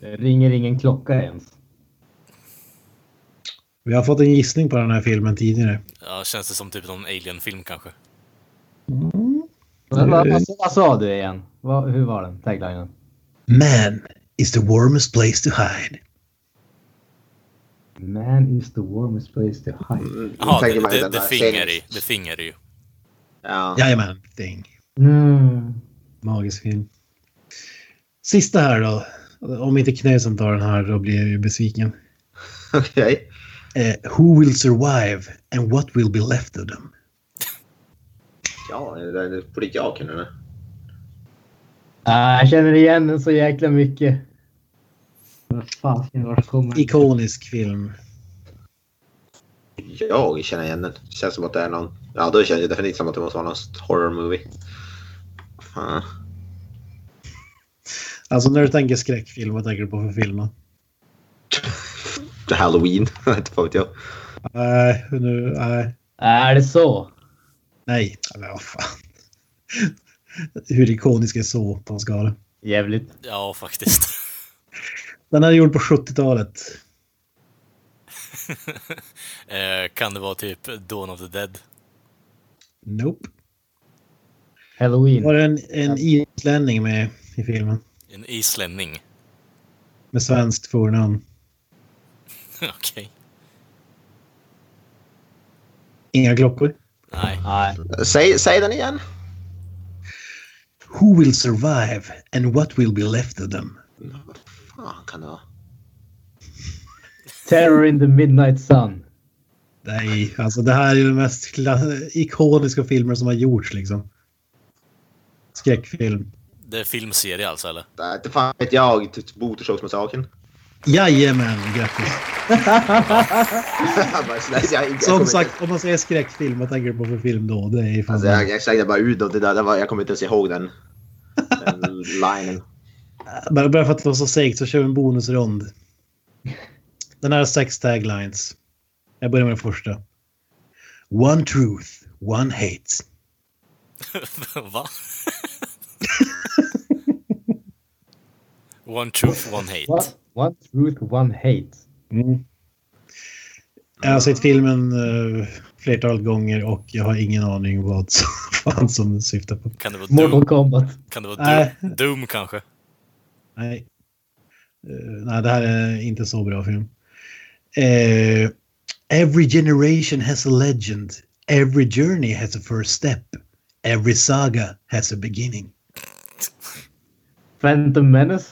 Det ringer ingen klocka ens. Vi har fått en gissning på den här filmen tidigare. ja, känns det som typ någon alien-film kanske? Vad, vad, vad, vad sa du igen? Vad, hur var den taglinen? Man is the warmest place to hide. Man is the warmest place to hide. Ja, tänker det, man ju det, den det där finger serien. i. Det finger i ju. Ja. Jajamän, thing. Mm. Magisk film. Sista här då. Om inte Knösen tar den här då blir jag ju besviken. Okej. Eh, who will survive and what will be left of them? Ja, det, borde jag kunna. Ah, jag känner igen den så jäkla mycket. Vad fan, vart kommer den? Ikonisk film. Jag känner igen den. Känns som att det är någon... Ja, då känns det definitivt som att det måste vara någon horror movie. Fan. Alltså när du tänker skräckfilm, vad tänker du på för film då? Halloween. inte fan vet jag. Nej, nu, nej. Är det så? Nej, men vad fan. Hur ikonisk är så på en skala? Jävligt. Ja, faktiskt. Den är gjord på 70-talet. Eh, kan det vara typ Dawn of the Dead? Nope. Halloween. Var det en, en islänning med i filmen? En islänning? Med svenskt förnamn. Okej. Inga klockor. Nej. Nej. Säg, säg den igen. Who will survive and what will be left of them? Fan kan det vara? Terror in the Midnight Sun. Nej, alltså det här är ju den mest ikoniska filmer som har gjorts liksom. Skräckfilm. Det är filmserie alltså, eller? Nej, Inte fan vet jag. Typ Motorsågsmassakern. Jajamän, grattis. Som sagt, om man säger skräckfilm, vad tänker du på för film då? Det är fan... Alltså, jag, jag slängde bara ut och det där, det var, jag kommer inte ens ihåg den, den linen. Bara, bara för att det var så segt så kör vi en bonusrond. Den här har sex taglines. Jag börjar med den första. One truth, one hate. Va? one truth, one hate. What? One truth, one hate. Mm. Jag har sett filmen uh, flertalet gånger och jag har ingen aning vad som, fan som den syftar på. Kan det vara Mortal Doom? Kombat. Kan det vara. Doom, Doom kanske? Nej. Eh, nej, det här är inte så bra film. Eh, every generation has a legend. Every journey has a first step. Every saga has a beginning. Phantom Menace.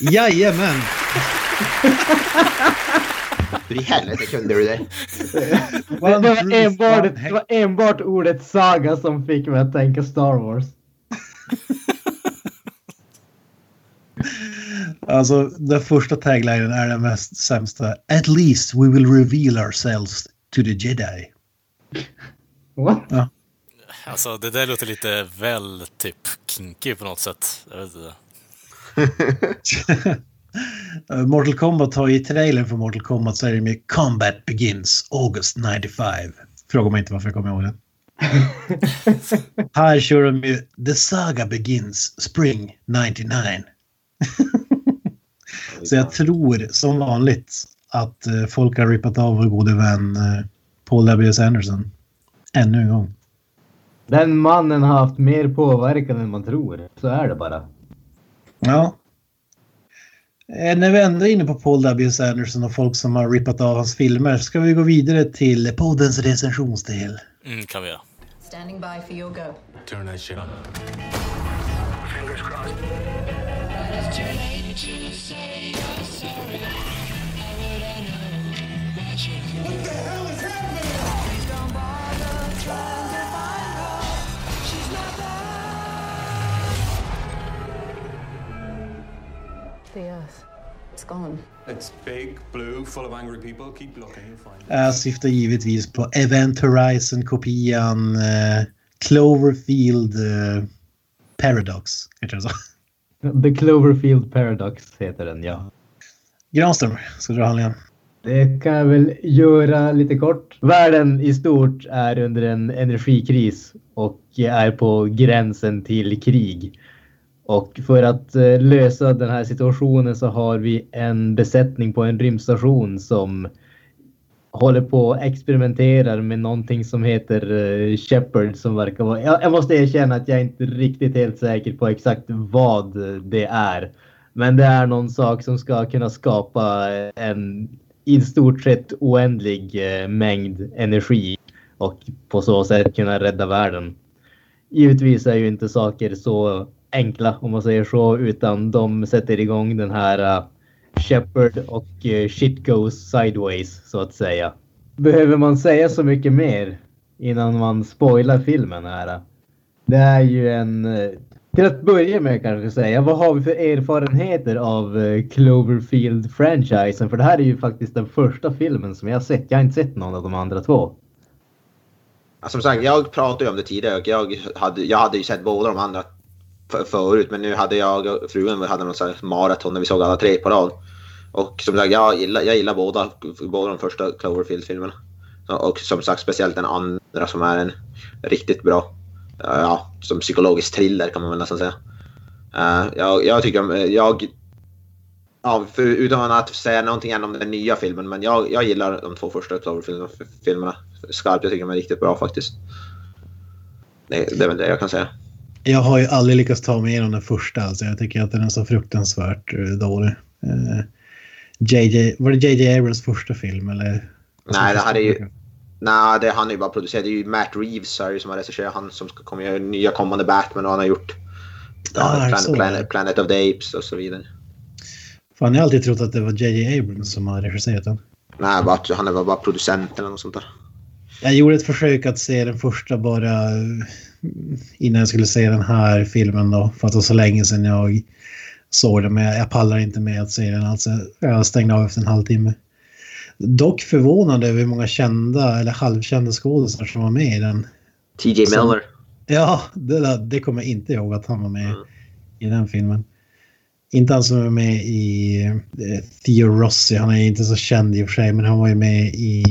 Jajamän! Hur i helvete kunde du det? Det, det, var enbart, det var enbart ordet saga som fick mig att tänka Star Wars. Alltså, den första taglinen är den mest sämsta. At least we will reveal ourselves to the jedi. What? Alltså, det där låter lite väl typ kinky på något sätt. Jag vet inte. Mortal Kombat har i trailern för Mortal Kombat så är det med Combat begins August 95. Fråga mig inte varför jag kommer ihåg det. Här kör de ju The Saga begins Spring 99. så jag tror som vanligt att uh, folk har rippat av vår gode vän uh, Paul W.S. Anderson. Ännu en gång. Den mannen har haft mer påverkan än man tror. Så är det bara. Ja. Eh, När vi ändå är inne på Paul W. Anderson och folk som har rippat av hans filmer ska vi gå vidare till poddens recensionsdel. Mm, kan vi göra. Standing by for your go. Turn that shit on. The earth. Jag syftar givetvis på Event Horizon-kopian eh, Cloverfield eh, Paradox. Jag sa. The Cloverfield Paradox heter den, ja. Granström, ska du dra handlingen? Det kan jag väl göra lite kort. Världen i stort är under en energikris och är på gränsen till krig. Och för att eh, lösa den här situationen så har vi en besättning på en rymdstation som håller på och experimenterar med någonting som heter eh, Shepard som verkar vara... Jag, jag måste erkänna att jag är inte riktigt helt säker på exakt vad det är. Men det är någon sak som ska kunna skapa eh, en i stort sett oändlig eh, mängd energi och på så sätt kunna rädda världen. Givetvis är ju inte saker så enkla om man säger så utan de sätter igång den här uh, Shepard och uh, shit goes sideways så att säga. Behöver man säga så mycket mer innan man spoilar filmen här? Det är ju en... uh, till att börja med kanske säga, vad har vi för erfarenheter av eh, Cloverfield-franchisen? För det här är ju faktiskt den första filmen som jag har sett. Jag har inte sett någon av de andra två. Ja, Som sagt, jag pratade ju om det tidigare. och Jag hade, jag hade ju sett båda de andra förut, men nu hade jag och frun hade någon sån här maraton när vi såg alla tre på rad. Och som sagt, jag gillar, jag gillar båda, båda de första Cloverfield-filmerna. Och som sagt, speciellt den andra som är en riktigt bra, ja, som psykologisk thriller kan man väl nästan säga. Eh, jag, jag tycker om, jag, ja, för, utan att säga någonting än om den nya filmen, men jag, jag gillar de två första Cloverfield-filmerna skarpt. Jag tycker de är riktigt bra faktiskt. Det, det är väl det jag kan säga. Jag har ju aldrig lyckats ta mig igenom den första. Alltså. Jag tycker att den är så fruktansvärt eh, dålig. Eh, JJ, var det JJ Abrams första film? Eller? Nej, det här är ju... Nej, det, han är ju bara producerat. Det är ju Matt Reeves är ju som har regisserat. Han som ska komma göra nya kommande Batman och han har gjort Ah, Planet. Planet, Planet of the Apes och så vidare. Fan, jag har alltid trott att det var JJ Abrams som har regisserat den. Nej, bara, han är bara producent eller något sånt där. Jag gjorde ett försök att se den första bara eh, innan jag skulle se den här filmen då. För att det var så länge sedan jag såg den. Men jag, jag pallar inte med att se den. Alltså, jag stängde av efter en halvtimme. Dock förvånad över hur många kända eller halvkända skådespelare som var med i den. TJ Miller. Ja, det, där- det kommer jag inte ihåg att han var med Mm. i den filmen. Inte han som är med i eh, Theo Rossi. Han är inte så känd i och för sig, men han var ju med i...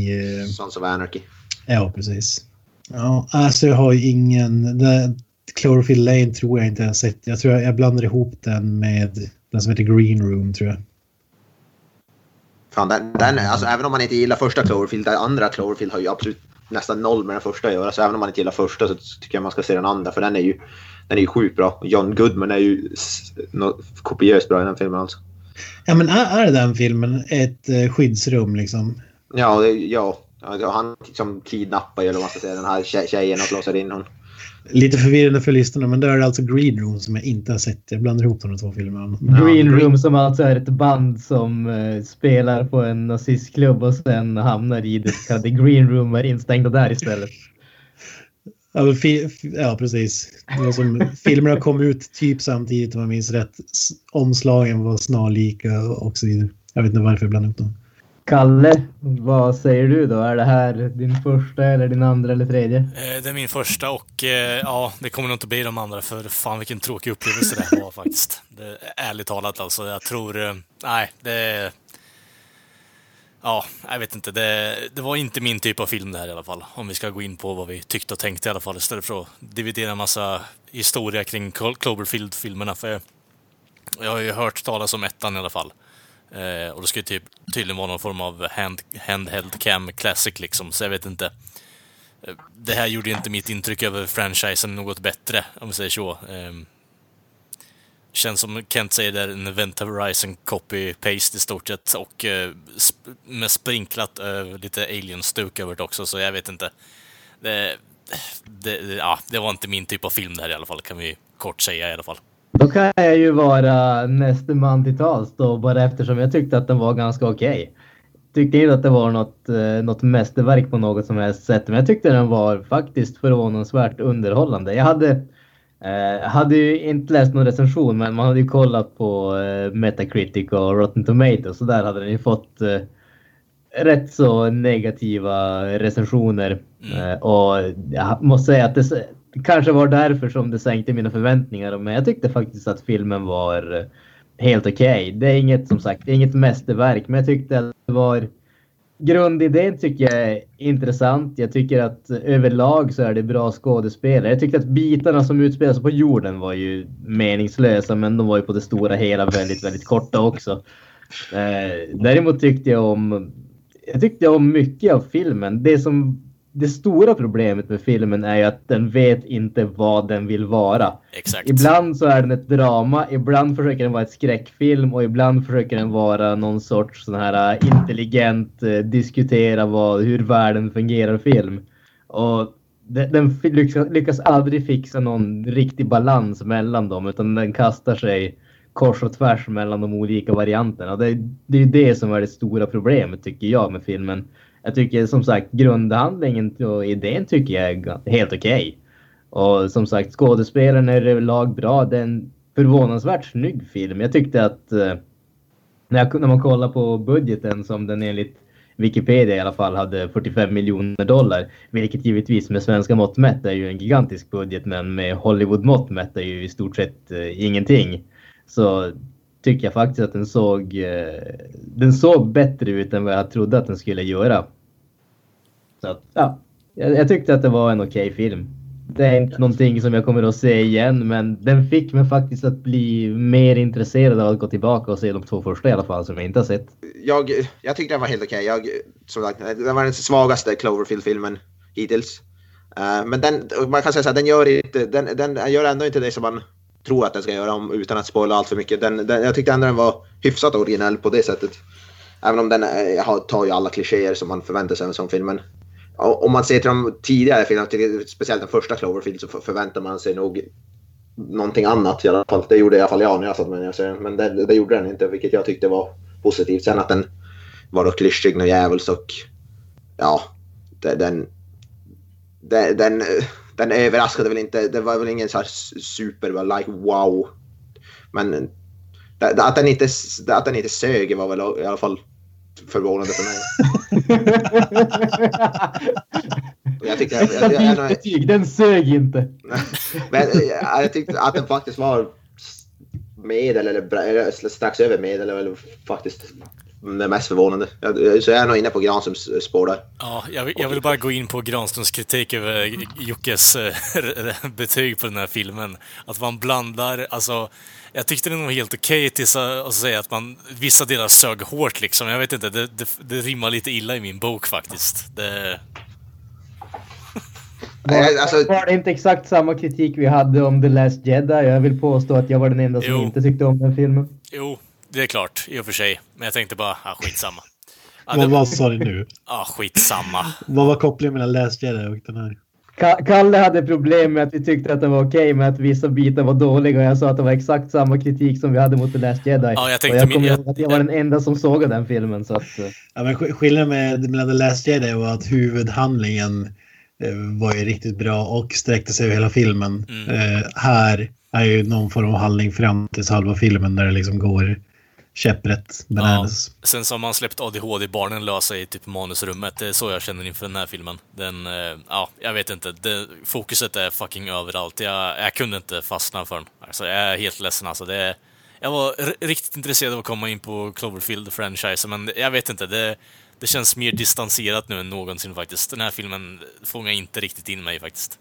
eh, Sons of Anarchy. Ja, precis. Ja, alltså jag har ju ingen... Det, Cloverfield Lane tror jag inte jag sett. Jag tror jag, jag blandar ihop den med den som heter Green Room, tror jag. Fan, den, den, alltså, även om man inte gillar första Cloverfield, den andra Cloverfield har ju absolut nästan noll med den första att göra. Så även om man inte gillar första så tycker jag man ska se den andra, för den är ju, den är ju sjukt bra. John Goodman är ju kopiöst bra i den filmen alltså. Ja, men är, är den filmen ett eh, skyddsrum liksom? Ja, det, ja. Han liksom kidnappar ju, eller vad man ska säga, den här tje- tjejen och låser in hon. Lite förvirrande för lyssnarna, men där är det alltså Green Room som jag inte har sett. Jag blandar ihop de två filmerna. Green Room som alltså är ett band som eh, spelar på en nazistklubb och sen hamnar i det så kallade Green Room och är instängda där istället. Ja, ja precis. Som, filmerna kom ut typ samtidigt om jag minns rätt. Omslagen var snarlika och så vidare. Jag vet inte varför jag blandade ihop dem. Kalle, vad säger du då? Är det här din första eller din andra eller tredje? Eh, det är min första och eh, ja, det kommer nog inte bli de andra för fan vilken tråkig upplevelse det här var faktiskt. Det, ärligt talat alltså. Jag tror, eh, nej, det... Ja, jag vet inte. Det, det var inte min typ av film det här i alla fall. Om vi ska gå in på vad vi tyckte och tänkte i alla fall istället för att dividera en massa historia kring Cloverfield-filmerna. För jag har ju hört talas om ettan i alla fall. Eh, och det ska ju typ, tydligen vara någon form av hand, handheld cam classic liksom, så jag vet inte. Eh, det här gjorde inte mitt intryck över franchisen något bättre, om vi säger så. Eh, Känns som Kent säger där, en Event Horizon copy-paste i stort sett och eh, sp med sprinklat eh, lite alien-stuk över det också, så jag vet inte. Det, det, ja, det var inte min typ av film det här i alla fall, kan vi kort säga i alla fall. Då kan jag ju vara näste man till tals då, bara eftersom jag tyckte att den var ganska okej. Okay. Tyckte inte att det var något, eh, något mästerverk på något som helst sätt, men jag tyckte den var faktiskt förvånansvärt underhållande. Jag hade, eh, hade ju inte läst någon recension, men man hade ju kollat på eh, Metacritic och Rotten Tomatoes, så där hade den ju fått eh, rätt så negativa recensioner. Mm. Eh, och jag måste säga att det, kanske var därför som det sänkte mina förväntningar. Men jag tyckte faktiskt att filmen var eh, helt okej. Okay. Det är inget som sagt, inget mästerverk, men jag tyckte att det var Grundidén tycker jag är intressant. Jag tycker att överlag så är det bra skådespelare. Jag tyckte att bitarna som utspelar sig på jorden var ju meningslösa, men de var ju på det stora hela väldigt, väldigt korta också. Eh, däremot tyckte jag om jag tyckte om mycket av filmen. Det som det stora problemet med filmen är ju att den vet inte vad den vill vara. Exakt. Ibland så är den ett drama, ibland försöker den vara ett skräckfilm och ibland försöker den vara någon sorts sån här äh, intelligent eh, diskutera vad, hur världen fungerar film. Och den, den lyckas, lyckas aldrig fixa någon riktig balans mellan dem utan den kastar sig kors och tvärs mellan de olika varianterna. Det, det är det som är det stora problemet tycker jag med filmen. Jag tycker som sagt grundhandlingen och idén tycker jag är helt okej. Okay. Och som sagt skådespelaren är överlag bra. Det är en förvånansvärt snygg film. Jag tyckte att eh, när, jag, när man kollar på budgeten som den enligt Wikipedia i alla fall hade 45 miljoner dollar. Vilket givetvis med svenska mått mätt är ju en gigantisk budget men med Hollywood mått mätt är ju i stort sett eh, ingenting. Så tycker jag faktiskt att den såg, eh, den såg bättre ut än vad jag trodde att den skulle göra. Så att, ja, jag, jag tyckte att det var en okej okay film. Det är inte någonting som jag kommer att se igen, men den fick mig faktiskt att bli mer intresserad av att gå tillbaka och se de två första i alla fall, som jag inte har sett. Jag, jag tyckte den var helt okej. Okay. som sagt, den var den svagaste Cloverfield-filmen hittills. Uh, men den, man kan säga så här, den gör, inte, den, den gör ändå inte det som man tror att den ska göra om, utan att spoila allt för mycket. Den, den, jag tyckte ändå den var hyfsat originell på det sättet. Även om den eh, är, tar ju alla klichéer som man förväntar sig av en sån film. Men om man ser till de tidigare filmerna, speciellt den första Cloverfield, så förväntar man sig nog någonting annat i alla fall. Det gjorde i alla fall jag när jag satt med den. Men det, det gjorde den inte, vilket jag tyckte var positivt. Sen att den var då klyschig och djävulsk och ja, det, den, den, den, den överraskade väl inte. Det var väl ingen så här super, like wow. Men att den inte, att den inte sög var väl i alla fall förvånande för mig. jag tyckte... Jag, jag, jag, betyg, den sög inte. men jag, jag tyckte att den faktiskt var medel eller, eller strax över medel eller faktiskt det mest förvånande. Så jag är nog inne på Granströms spår där. Ja, jag, jag vill bara gå in på Granströms kritik över Jockes äh, betyg på den här filmen. Att man blandar, alltså jag tyckte den var helt okej okay tills att säga att man, vissa delar sög hårt liksom. Jag vet inte, det, det, det rimmar lite illa i min bok faktiskt. Det... Var, alltså... var det inte exakt samma kritik vi hade om The Last Jedi? Jag vill påstå att jag var den enda som jo. inte tyckte om den filmen. Jo, det är klart, i och för sig. Men jag tänkte bara, ah, skitsamma. Ja, det... Vad sa du nu? Ja, ah, skitsamma. Vad var kopplingen mellan Last Jedi och den här? Kalle hade problem med att vi tyckte att den var okej, okay, men att vissa bitar var dåliga. Och jag sa att det var exakt samma kritik som vi hade mot The Last Jedi. Ja, jag tänkte och jag kommer ihåg att jag var den enda som såg den filmen. Så att, eh. ja, men skillnaden med, mellan The Last Jedi var att huvudhandlingen eh, var ju riktigt bra och sträckte sig över hela filmen. Mm. Eh, här är ju någon form av handling fram till halva filmen där det liksom går käpprätt bananas. Ja, sen så har man släppt ADHD-barnen lösa i typ manusrummet. Det är så jag känner inför den här filmen. Den, eh, ja, jag vet inte. Det, fokuset är fucking överallt. Jag, jag kunde inte fastna för den. Alltså, jag är helt ledsen alltså. Det, jag var riktigt intresserad av att komma in på Cloverfield-franchisen, men jag vet inte. Det, det känns mer distanserat nu än någonsin faktiskt. Den här filmen fångar inte riktigt in mig faktiskt.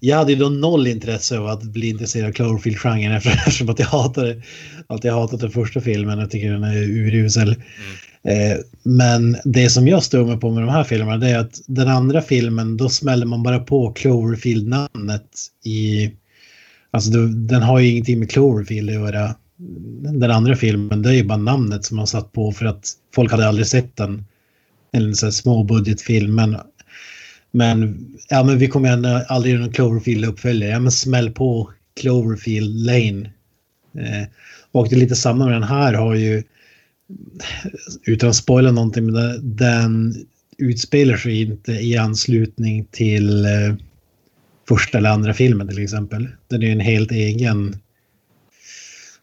Jag hade ju då noll intresse av att bli intresserad av Cloverfield-genren eftersom att jag hatade, att jag hatat den första filmen. Jag tycker den är urusel. Mm. Eh, men det som jag stör mig på med de här filmerna det är att den andra filmen då smäller man bara på Cloverfield-namnet i Alltså den har ju ingenting med Cloverfield att göra. Den andra filmen, det är ju bara namnet som man satt på för att folk hade aldrig sett den. En sån här småbudgetfilm. Men, men, ja, men vi kommer ändå aldrig göra någon Cloverfield-uppföljare. Ja, men smäll på Cloverfield Lane. Eh, och det är lite samma med den här har ju, utan att spoila någonting, men den, utspelar sig inte i anslutning till eh, första eller andra filmen till exempel. Den är ju en helt egen...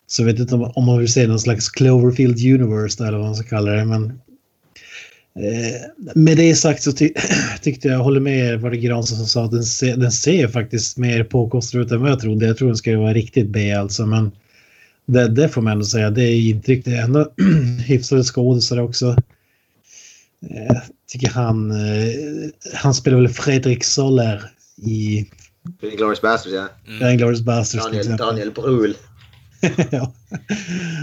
Så jag vet inte om, om man vill säga någon slags Cloverfield Universe eller vad man ska kalla det. Men, eh, med det sagt så ty tyckte jag, håller med vad det Granström som sa, att den, se, den ser faktiskt mer påkostad ut än vad jag trodde. Jag tror den ska vara riktigt B alltså. Men det, det får man ändå säga, det är intryck. Det är ändå hyfsade skådisar också. Jag tycker han, eh, han spelar väl Fredrik Soler i Glorious Bastards, ja. mm. Glorious Bastards till Daniel. Daniel Brühl. ja.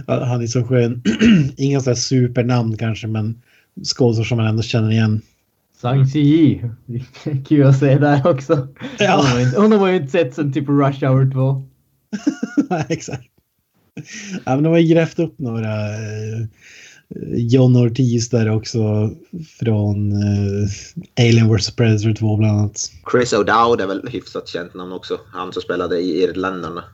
Han är så skön. Inga så här supernamn kanske, men skådisar som man ändå känner igen. Zhang Ziyi. Kul att se där också. Ja. Hon, har inte, hon har man ju inte sett sen typ Rush Hour 2. Nej, Exakt. Ja, men de har ju grävt upp några eh, John Ortiz där också från eh, Alien vs Predator 2 bland annat. Chris O'Dowd är väl hyfsat känt namn också. Han som spelade i Irländarna.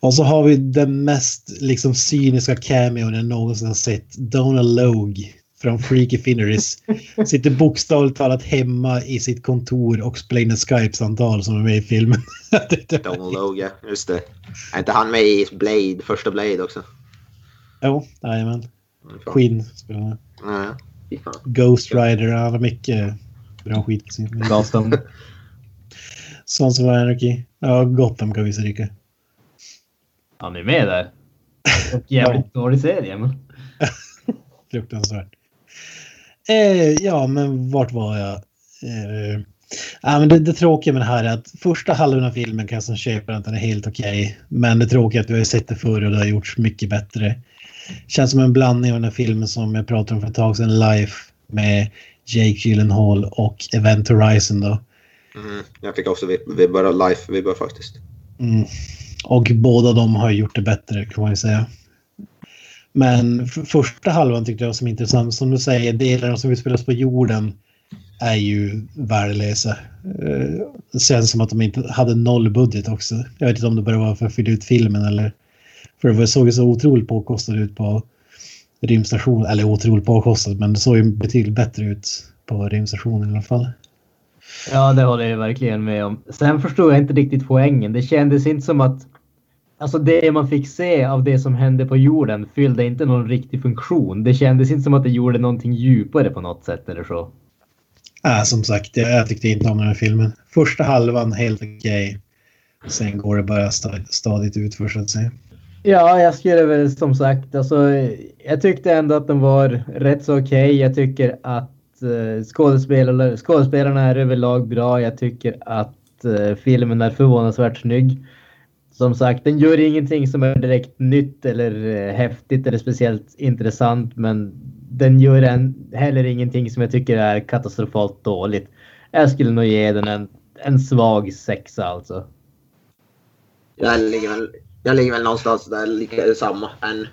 Och så har vi den mest liksom cyniska cameon jag någonsin har sett. Donald Logue från Freaky Finneries. Sitter bokstavligt talat hemma i sitt kontor och spelar in ett Skype-samtal som är med i filmen. Donald Logue, ja. Just det. Är inte han med i Blade, första Blade också? Jo, jajamän. Queen spelar han. Ja, fan. Ghost Rider, han har mycket bra skit på sin Gotham. Sons of Anarchy. Ja, Gotham kan vi stryka. Han är med där. Och jävligt dålig serie. Men... Fruktansvärt. Eh, ja, men vart var jag? Eh, ja, men det, det tråkiga med det här är att första halvan av filmen kan jag som köpa att den är helt okej. Men det tråkiga är att vi har sett det förr och det har gjorts mycket bättre. Känns som en blandning av den här filmen som jag pratade om för ett tag sedan, Life, med Jake Gyllenhaal och Event Horizon då. Mm, jag fick också vib- vibbar av life vibbar faktiskt. Mm. Och båda de har gjort det bättre kan man ju säga. Men första halvan tyckte jag som intressant. Som du säger, delarna som utspelas på jorden är ju värdelösa. Eh, Det känns som att de inte hade noll budget också. Jag vet inte om det bara var för att fylla ut filmen eller... För det såg ju så otroligt påkostat ut på rymdstationen. Eller otroligt påkostat, men det såg ju betydligt bättre ut på rymdstationen i alla fall. Ja, det håller jag verkligen med om. Sen förstod jag inte riktigt poängen. Det kändes inte som att Alltså det man fick se av det som hände på jorden fyllde inte någon riktig funktion. Det kändes inte som att det gjorde någonting djupare på något sätt eller så. Äh, som sagt, jag, tyckte inte om den här filmen. Första halvan helt okej. Sen går det bara sta- stadigt ut för så att säga. Ja, jag skulle väl som sagt, alltså, jag tyckte ändå att den var rätt så okej. Jag tycker att eh, skådespelarna, skådespelarna är överlag bra. Jag tycker att eh, filmen är förvånansvärt snygg. Som sagt, den gör ingenting som är direkt nytt eller eh, häftigt eller speciellt intressant, men den gör en, heller ingenting som jag tycker är katastrofalt dåligt. Jag skulle nog ge den en, en svag sexa alltså. Jag ligger väl, jag ligger väl någonstans där lika samma. En,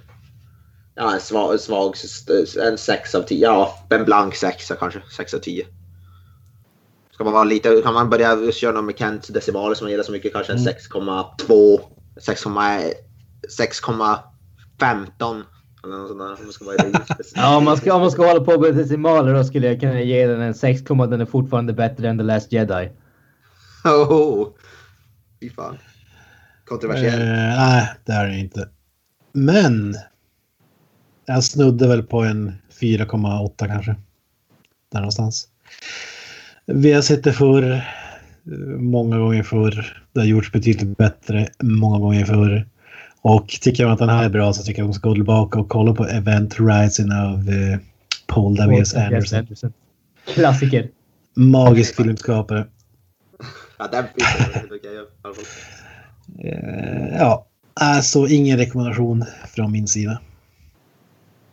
ja, en svag, svag en sex av tio, Ja, en blank sexa kanske. sex av tio. Ska man vara lite, kan man börja köra någon med Kents decimaler som man gillar så mycket, kanske en 6,2, 6,15 eller något sånt där. Om man ska vara lite- Ja, om man ska, om man ska hålla på med decimaler då skulle jag kunna ge den en 6, den är fortfarande bättre än The Last Jedi. Oh, fy fan. Kontroversiell. Eh, nej, det är det inte. Men. Jag snudde väl på en 4,8 kanske. Där någonstans. Vi har sett det förr. eh, Många gånger förr. Det har gjorts betydligt bättre många gånger förr. Och tycker man att den här är bra så tycker jag att man ska gå tillbaka och kolla på Event Horizon av eh, Paul W.S. Anderson. Klassiker. Magisk filmskapare. Ja, den. Eh, ja, alltså ingen rekommendation från min sida.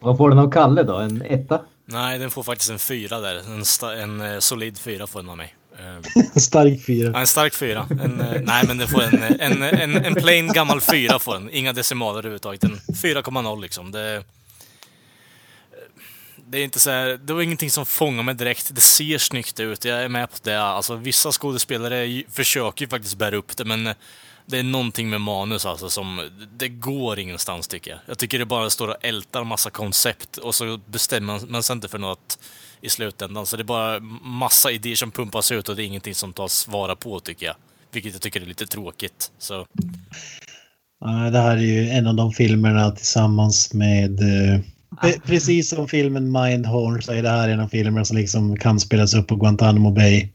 Vad får den av Kalle då? En etta? Nej, den får faktiskt en fyra där. En, en eh, solid fyra får den av mig. Stark fyra. Ja, en stark fyra. En, eh, nej, men det får en, en, en, en plain gammal fyra får den. Inga decimaler överhuvudtaget. En 4,0 liksom. Det, det är inte så här, det var ingenting som fångar mig direkt. Det ser snyggt ut, jag är med på det. Alltså, vissa skådespelare försöker ju faktiskt bära upp det, men det är någonting med manus alltså som... Det går ingenstans tycker jag. Jag tycker det bara står och ältar massa koncept och så bestämmer man sig inte för något i slutändan. Så det är bara massa idéer som pumpas ut och det är ingenting som tas vara på tycker jag. Vilket jag tycker är lite tråkigt. Så det här är ju en av de filmerna tillsammans med... Eh, precis som filmen Mindhorn så är det här en av filmerna som liksom kan spelas upp på Guantanamo Bay.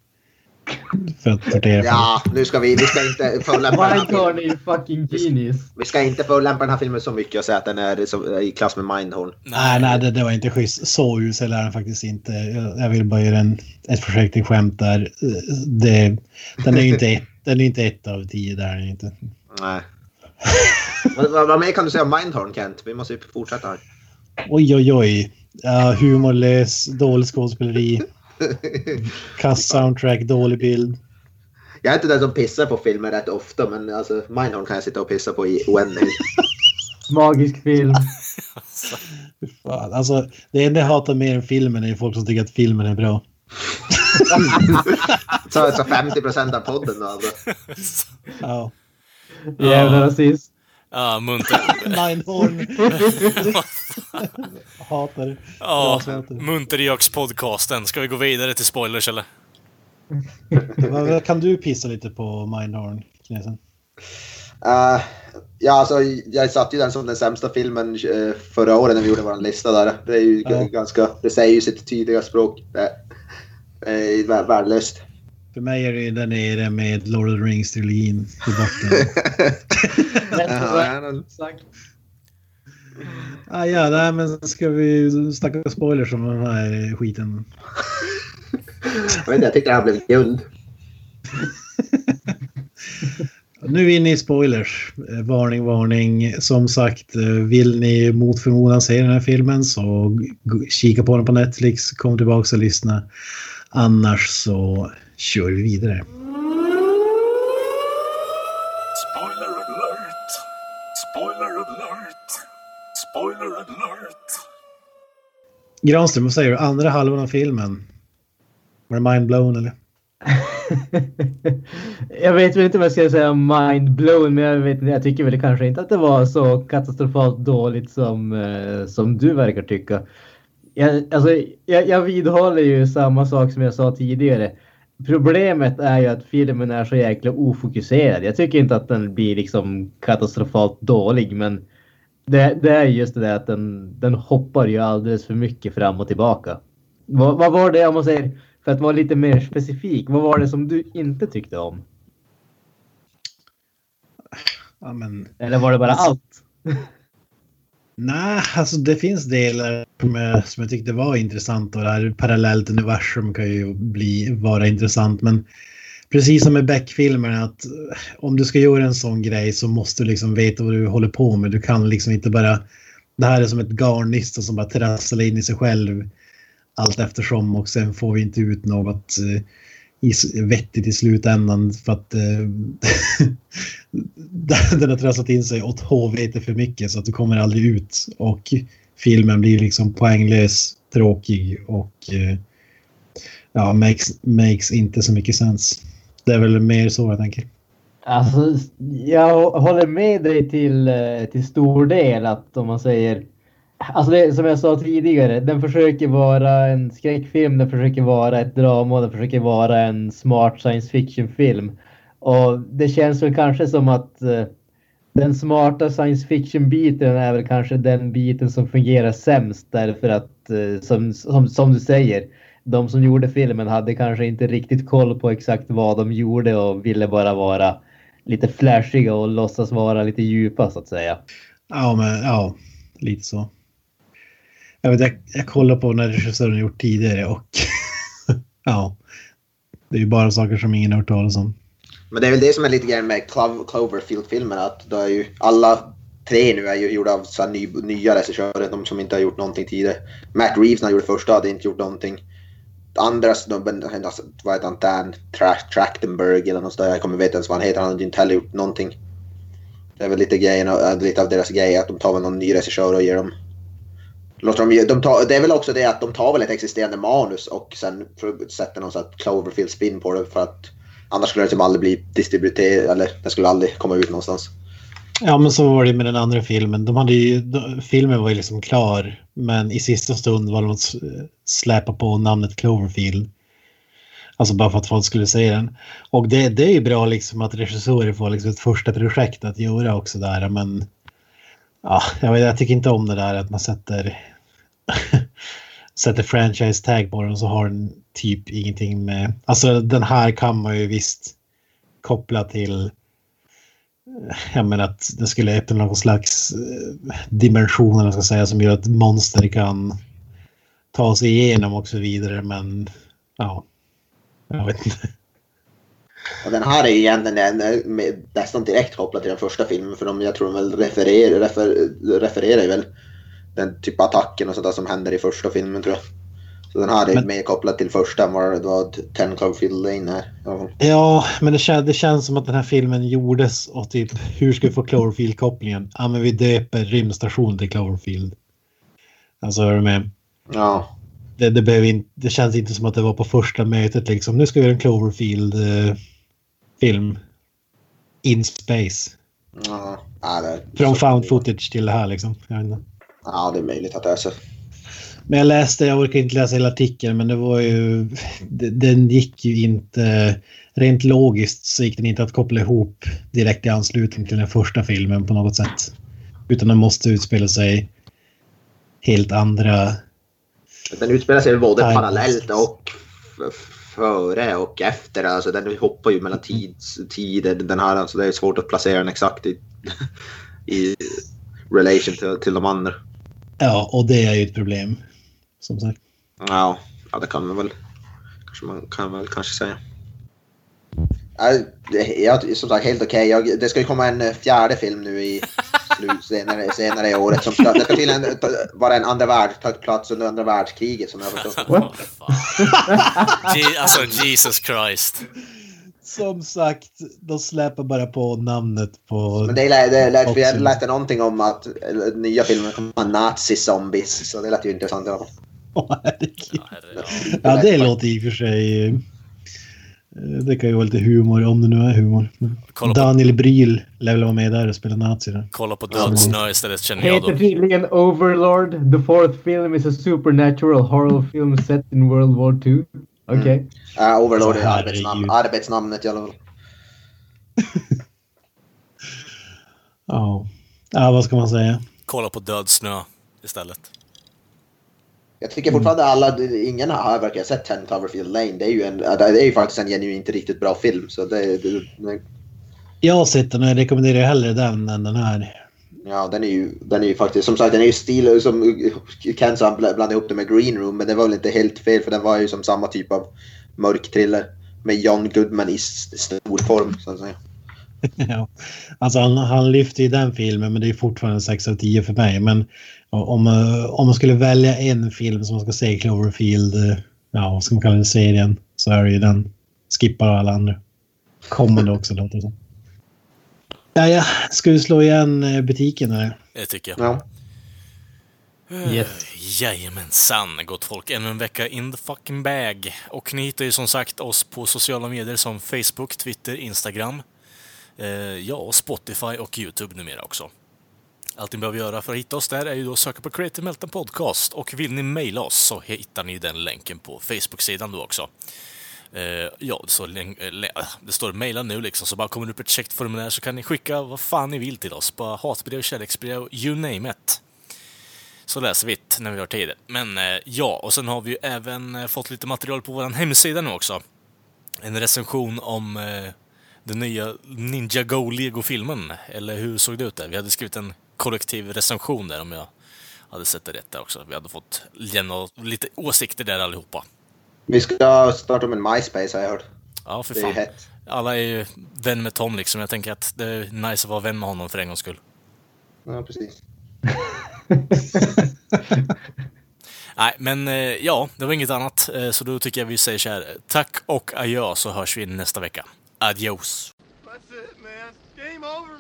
För att tortera Ja, nu ska vi, vi ska inte förolämpa den här Mindhorn filmen. är fucking genius. Vi ska inte förolämpa den här filmen så mycket och säga att den är så, i klass med Mindhorn. Nej, nej, det, det var inte schysst. Så usel är den faktiskt inte. Jag, jag vill bara göra en, ett försök till skämt där. Det, den är ju inte ett, den är inte ett av tio där. är den Inte. Nej. vad, vad, mer kan du säga om Mindhorn, Kent? Vi måste ju fortsätta här. Oj, oj, oj. Ja, humorlös, dålig skådespeleri, kass soundtrack, dålig bild. Jag är inte den som pissar på filmer rätt ofta, men alltså, Mindhorn kan jag sitta och pissa på i oändlighet. Magisk film. Fy Fan. Alltså, det enda jag hatar mer än filmen är folk som tycker att filmen är bra. så, så 50 procent av podden då alltså. Ja. Jävla rasist. Ja, munter. Mindhorn. hatar det. Ja. Munterjöks-podcasten. Ska vi gå vidare till spoilers eller? Kan du pissa lite på Mindhorn, Knesen? Uh, ja, alltså, jag satte ju den som den sämsta filmen eh, förra året när vi gjorde vår lista där. Det är ju Ja. ganska, det säger ju sitt tydliga språk. Det är vär- värdelöst. För mig är det där nere med Lord of the Rings-trilogin i botten. Ja, ja, men- Exakt. Ah, ja, nej, men ska vi snacka spoilers om den här skiten? jag, vet inte, jag tyckte det här blev guld. Nu är vi inne i spoilers. Eh, varning, varning. Som sagt, eh, vill ni mot förmodan se den här filmen så kika på den på Netflix, kom tillbaka och lyssna. Annars så kör vi vidare. Spoiler alert! Spoiler alert! Spoiler alert! Granström, vad säger du? Andra halvan av filmen? Var det mindblown eller? jag vet väl inte vad jag ska säga mind blown, men jag, vet, jag tycker väl kanske inte att det var så katastrofalt dåligt som, eh, som du verkar tycka. Jag, alltså, jag, jag vidhåller ju samma sak som jag sa tidigare. Problemet är ju att filmen är så jäkla ofokuserad. Jag tycker inte att den blir liksom katastrofalt dålig, men det, det är just det där att den, den hoppar ju alldeles för mycket fram och tillbaka. Vad, vad var det om man säger, för att vara lite mer specifik, vad var det som du inte tyckte om? Ja, men... Eller var det bara Alltså- allt? Nej, alltså det finns delar som jag, som jag tyckte var intressant och det här parallellt universum kan ju bli, vara intressant. Men precis som med Beck-filmerna att eh, om du ska göra en sån grej så måste du liksom veta vad du håller på med. Du kan liksom inte bara... Det här är som ett garnnista som bara trasslar in i sig själv allt eftersom och sen får vi inte ut något eh, i, vettigt i slutändan för att eh, den har trasslat in sig åt HVT för mycket så att du kommer aldrig ut och filmen blir liksom poänglös, tråkig och ja, makes, makes inte så mycket sens. Det är väl mer så jag tänker. Alltså, jag håller med dig till, eh, till stor del att om man säger Alltså det, som jag sa tidigare, den försöker vara en skräckfilm, den försöker vara ett drama, den försöker vara en smart science fiction-film. Och det känns väl kanske som att eh, den smarta science fiction-biten är väl kanske den biten som fungerar sämst därför att eh, som, som, som du säger, de som gjorde filmen hade kanske inte riktigt koll på exakt vad de gjorde och ville bara vara lite flashiga och låtsas vara lite djupa så att säga. Ja, men ja, lite så. Jag, vet, jag, jag kollar på när regissören gjort tidigare och ja, det är ju bara saker som ingen har hört talas om. Men det är väl det som är lite grann med Clo- Cloverfield-filmerna. Att då är ju alla tre nu är ju gjorda av så ny, nya regissörer. De som inte har gjort någonting tidigare. Matt Reeves när han gjorde första hade inte gjort någonting andra snubben, alltså, vad heter han, Dan Tra- Trachtenberg eller något sånt. Jag kommer inte ens vad han heter. Han har inte heller gjort någonting. Det är väl lite grejen, äh, lite av deras grej att de tar väl någon ny regissör och ger dem... Låter de, de tar, det är väl också det att de tar väl ett existerande manus och sen sätter någon sån här Cloverfield spin på det för att annars skulle det typ aldrig bli distribuerat eller det skulle aldrig komma ut någonstans. Ja, men så var det med den andra filmen. De hade ju, de, filmen var ju liksom klar, men i sista stund var de att släpa på namnet Cloverfield. Alltså bara för att folk skulle se den. Och det, det är ju bra liksom att regissörer får liksom ett första projekt att göra också där, men ja, jag, vet, jag tycker inte om det där att man sätter sätter franchise tag på den och så har den typ ingenting med... Alltså den här kan man ju visst koppla till jag menar att det skulle öppna någon slags eh, dimension eller vad ska säga, som gör att monster kan ta sig igenom och så vidare. Men ja, jag vet inte. Och den här är ju egentligen en, eh, nästan direkt kopplad till den första filmen för de, jag tror de väl refererar, refer, refererar ju väl den typ av attacken och sånt där som händer i första filmen tror jag. Så den här är Men- mer kopplad till första än vad, vad Ten Cloverfield Lane är. Ja. Ja, men det, kän, det känns som att den här filmen gjordes och typ hur ska vi få Cloverfield-kopplingen? Ja, men vi döper rymdstationen till Cloverfield. Alltså, är du med? ja. Det, det, behöver in, det känns inte som att det var på första mötet liksom. Nu ska vi göra en Cloverfield-film. In space. Ja, det, Från found footage till det här liksom. Ja, det är möjligt att det är så. Men jag läste, jag orkar inte läsa hela artikeln, men det var ju... Den gick ju inte... Rent logiskt så gick den inte att koppla ihop direkt i anslutning till den första filmen på något sätt. Utan den måste utspela sig helt andra... Den utspelar sig både Time. parallellt och före och efter. Alltså den hoppar ju mellan tids, tider den här. Alltså det är svårt att placera den exakt i, i relation till, till de andra. Ja, och det är ju ett problem. Som sagt. Ja, ja det kan man väl kanske man kan väl kanske säga. Ja, Jag, som sagt helt okej. Jag- Det ska ju komma en eh, fjärde film nu i slut, senare, senare i året. Som ska, det ska tydligen vara en andra värld, ta plats under andra världskriget som jag har förstått. What? Alltså Jesus Christ. Som sagt, de släpar bara på namnet på... Men det lät, det lät, det lät någonting om att eh, nya filmen kommer vara nazi-zombies. Så det lät ju intressant i alla fall. Åh, herregud. Ja, ja. Ja, det låter i och för sig... eh, Det kan ju vara lite humor, om det nu är humor. Kolla på- Daniel Bryl lär väl vara med där och spela nazi. Där. Kolla på Död snö istället känner jag Heter då. tydligen Overlord. The fourth film is a supernatural horror film set in World War II. Okej. Uh, Overlord är arbetsnamn, arbetsnamnet i alla fall. Ja. ja, vad ska man säga? Kolla på Död snö istället. Jag tycker fortfarande alla, ingen har verkar sett Ten Cloverfield Lane. Det är ju, en, det är ju faktiskt en genuint inte riktigt bra film. Så det, det, det, Jag den och jag rekommenderar hellre den än den här. ja, den är ju, den är ju faktiskt, som sagt, den är ju stil, som Ken sa, blandade ihop det med Green Room. Men det var väl inte helt fel för den var ju som samma typ av mörk thriller. Med John Goodman i s- stor form, så att säga. ja. Alltså han, han lyfter ju den filmen men det är fortfarande 6 av 10 för mig. Men om, eh, om man skulle välja en film som man ska se i Cloverfield, eh, ja vad ska man kalla det, serien, så är det ju den. Skippar alla andra. Kommande också låter det som. Ja, ja. Ska vi slå igen eh, butiken eller? Det tycker jag. Ja. Yes. Jajamensan, gott folk. Ännu en vecka in the fucking bag. Och ni hittar ju som sagt oss på sociala medier som Facebook, Twitter, Instagram. Eh, ja, Spotify och YouTube numera också. Allt ni behöver göra för att hitta oss där är ju då att söka på Creative Meltdown Podcast. Och vill ni mejla oss så hittar ni den länken på Facebook-sidan då också. Eh, ja, så eh, äh, det står mejla nu liksom, så bara kommer det upp ett checkt formulär så kan ni skicka vad fan ni vill till oss. Bara hatbrev, kärleksbrev, you name it. Så läser vi det när vi har tid. Men eh, ja, och sen har vi ju även eh, fått lite material på vår hemsida nu också. En recension om eh, den nya Ninja Go Lego-filmen. Eller hur såg det ut där? Vi hade skrivit en kollektiv recension där om jag hade sett det rätt där också. Vi hade fått lämna lite åsikter där allihopa. Vi ska starta med MySpace har jag hört. Ja, för Det är ju fan. hett. Alla är ju vän med Tom liksom. Jag tänker att det är nice att vara vän med honom för en gångs skull. Ja, precis. Nej, men eh, ja, det var inget annat. Eh, Så då tycker jag vi säger så här. Tack och adjö så hörs vi nästa vecka. Adios! That's it, man. Game over.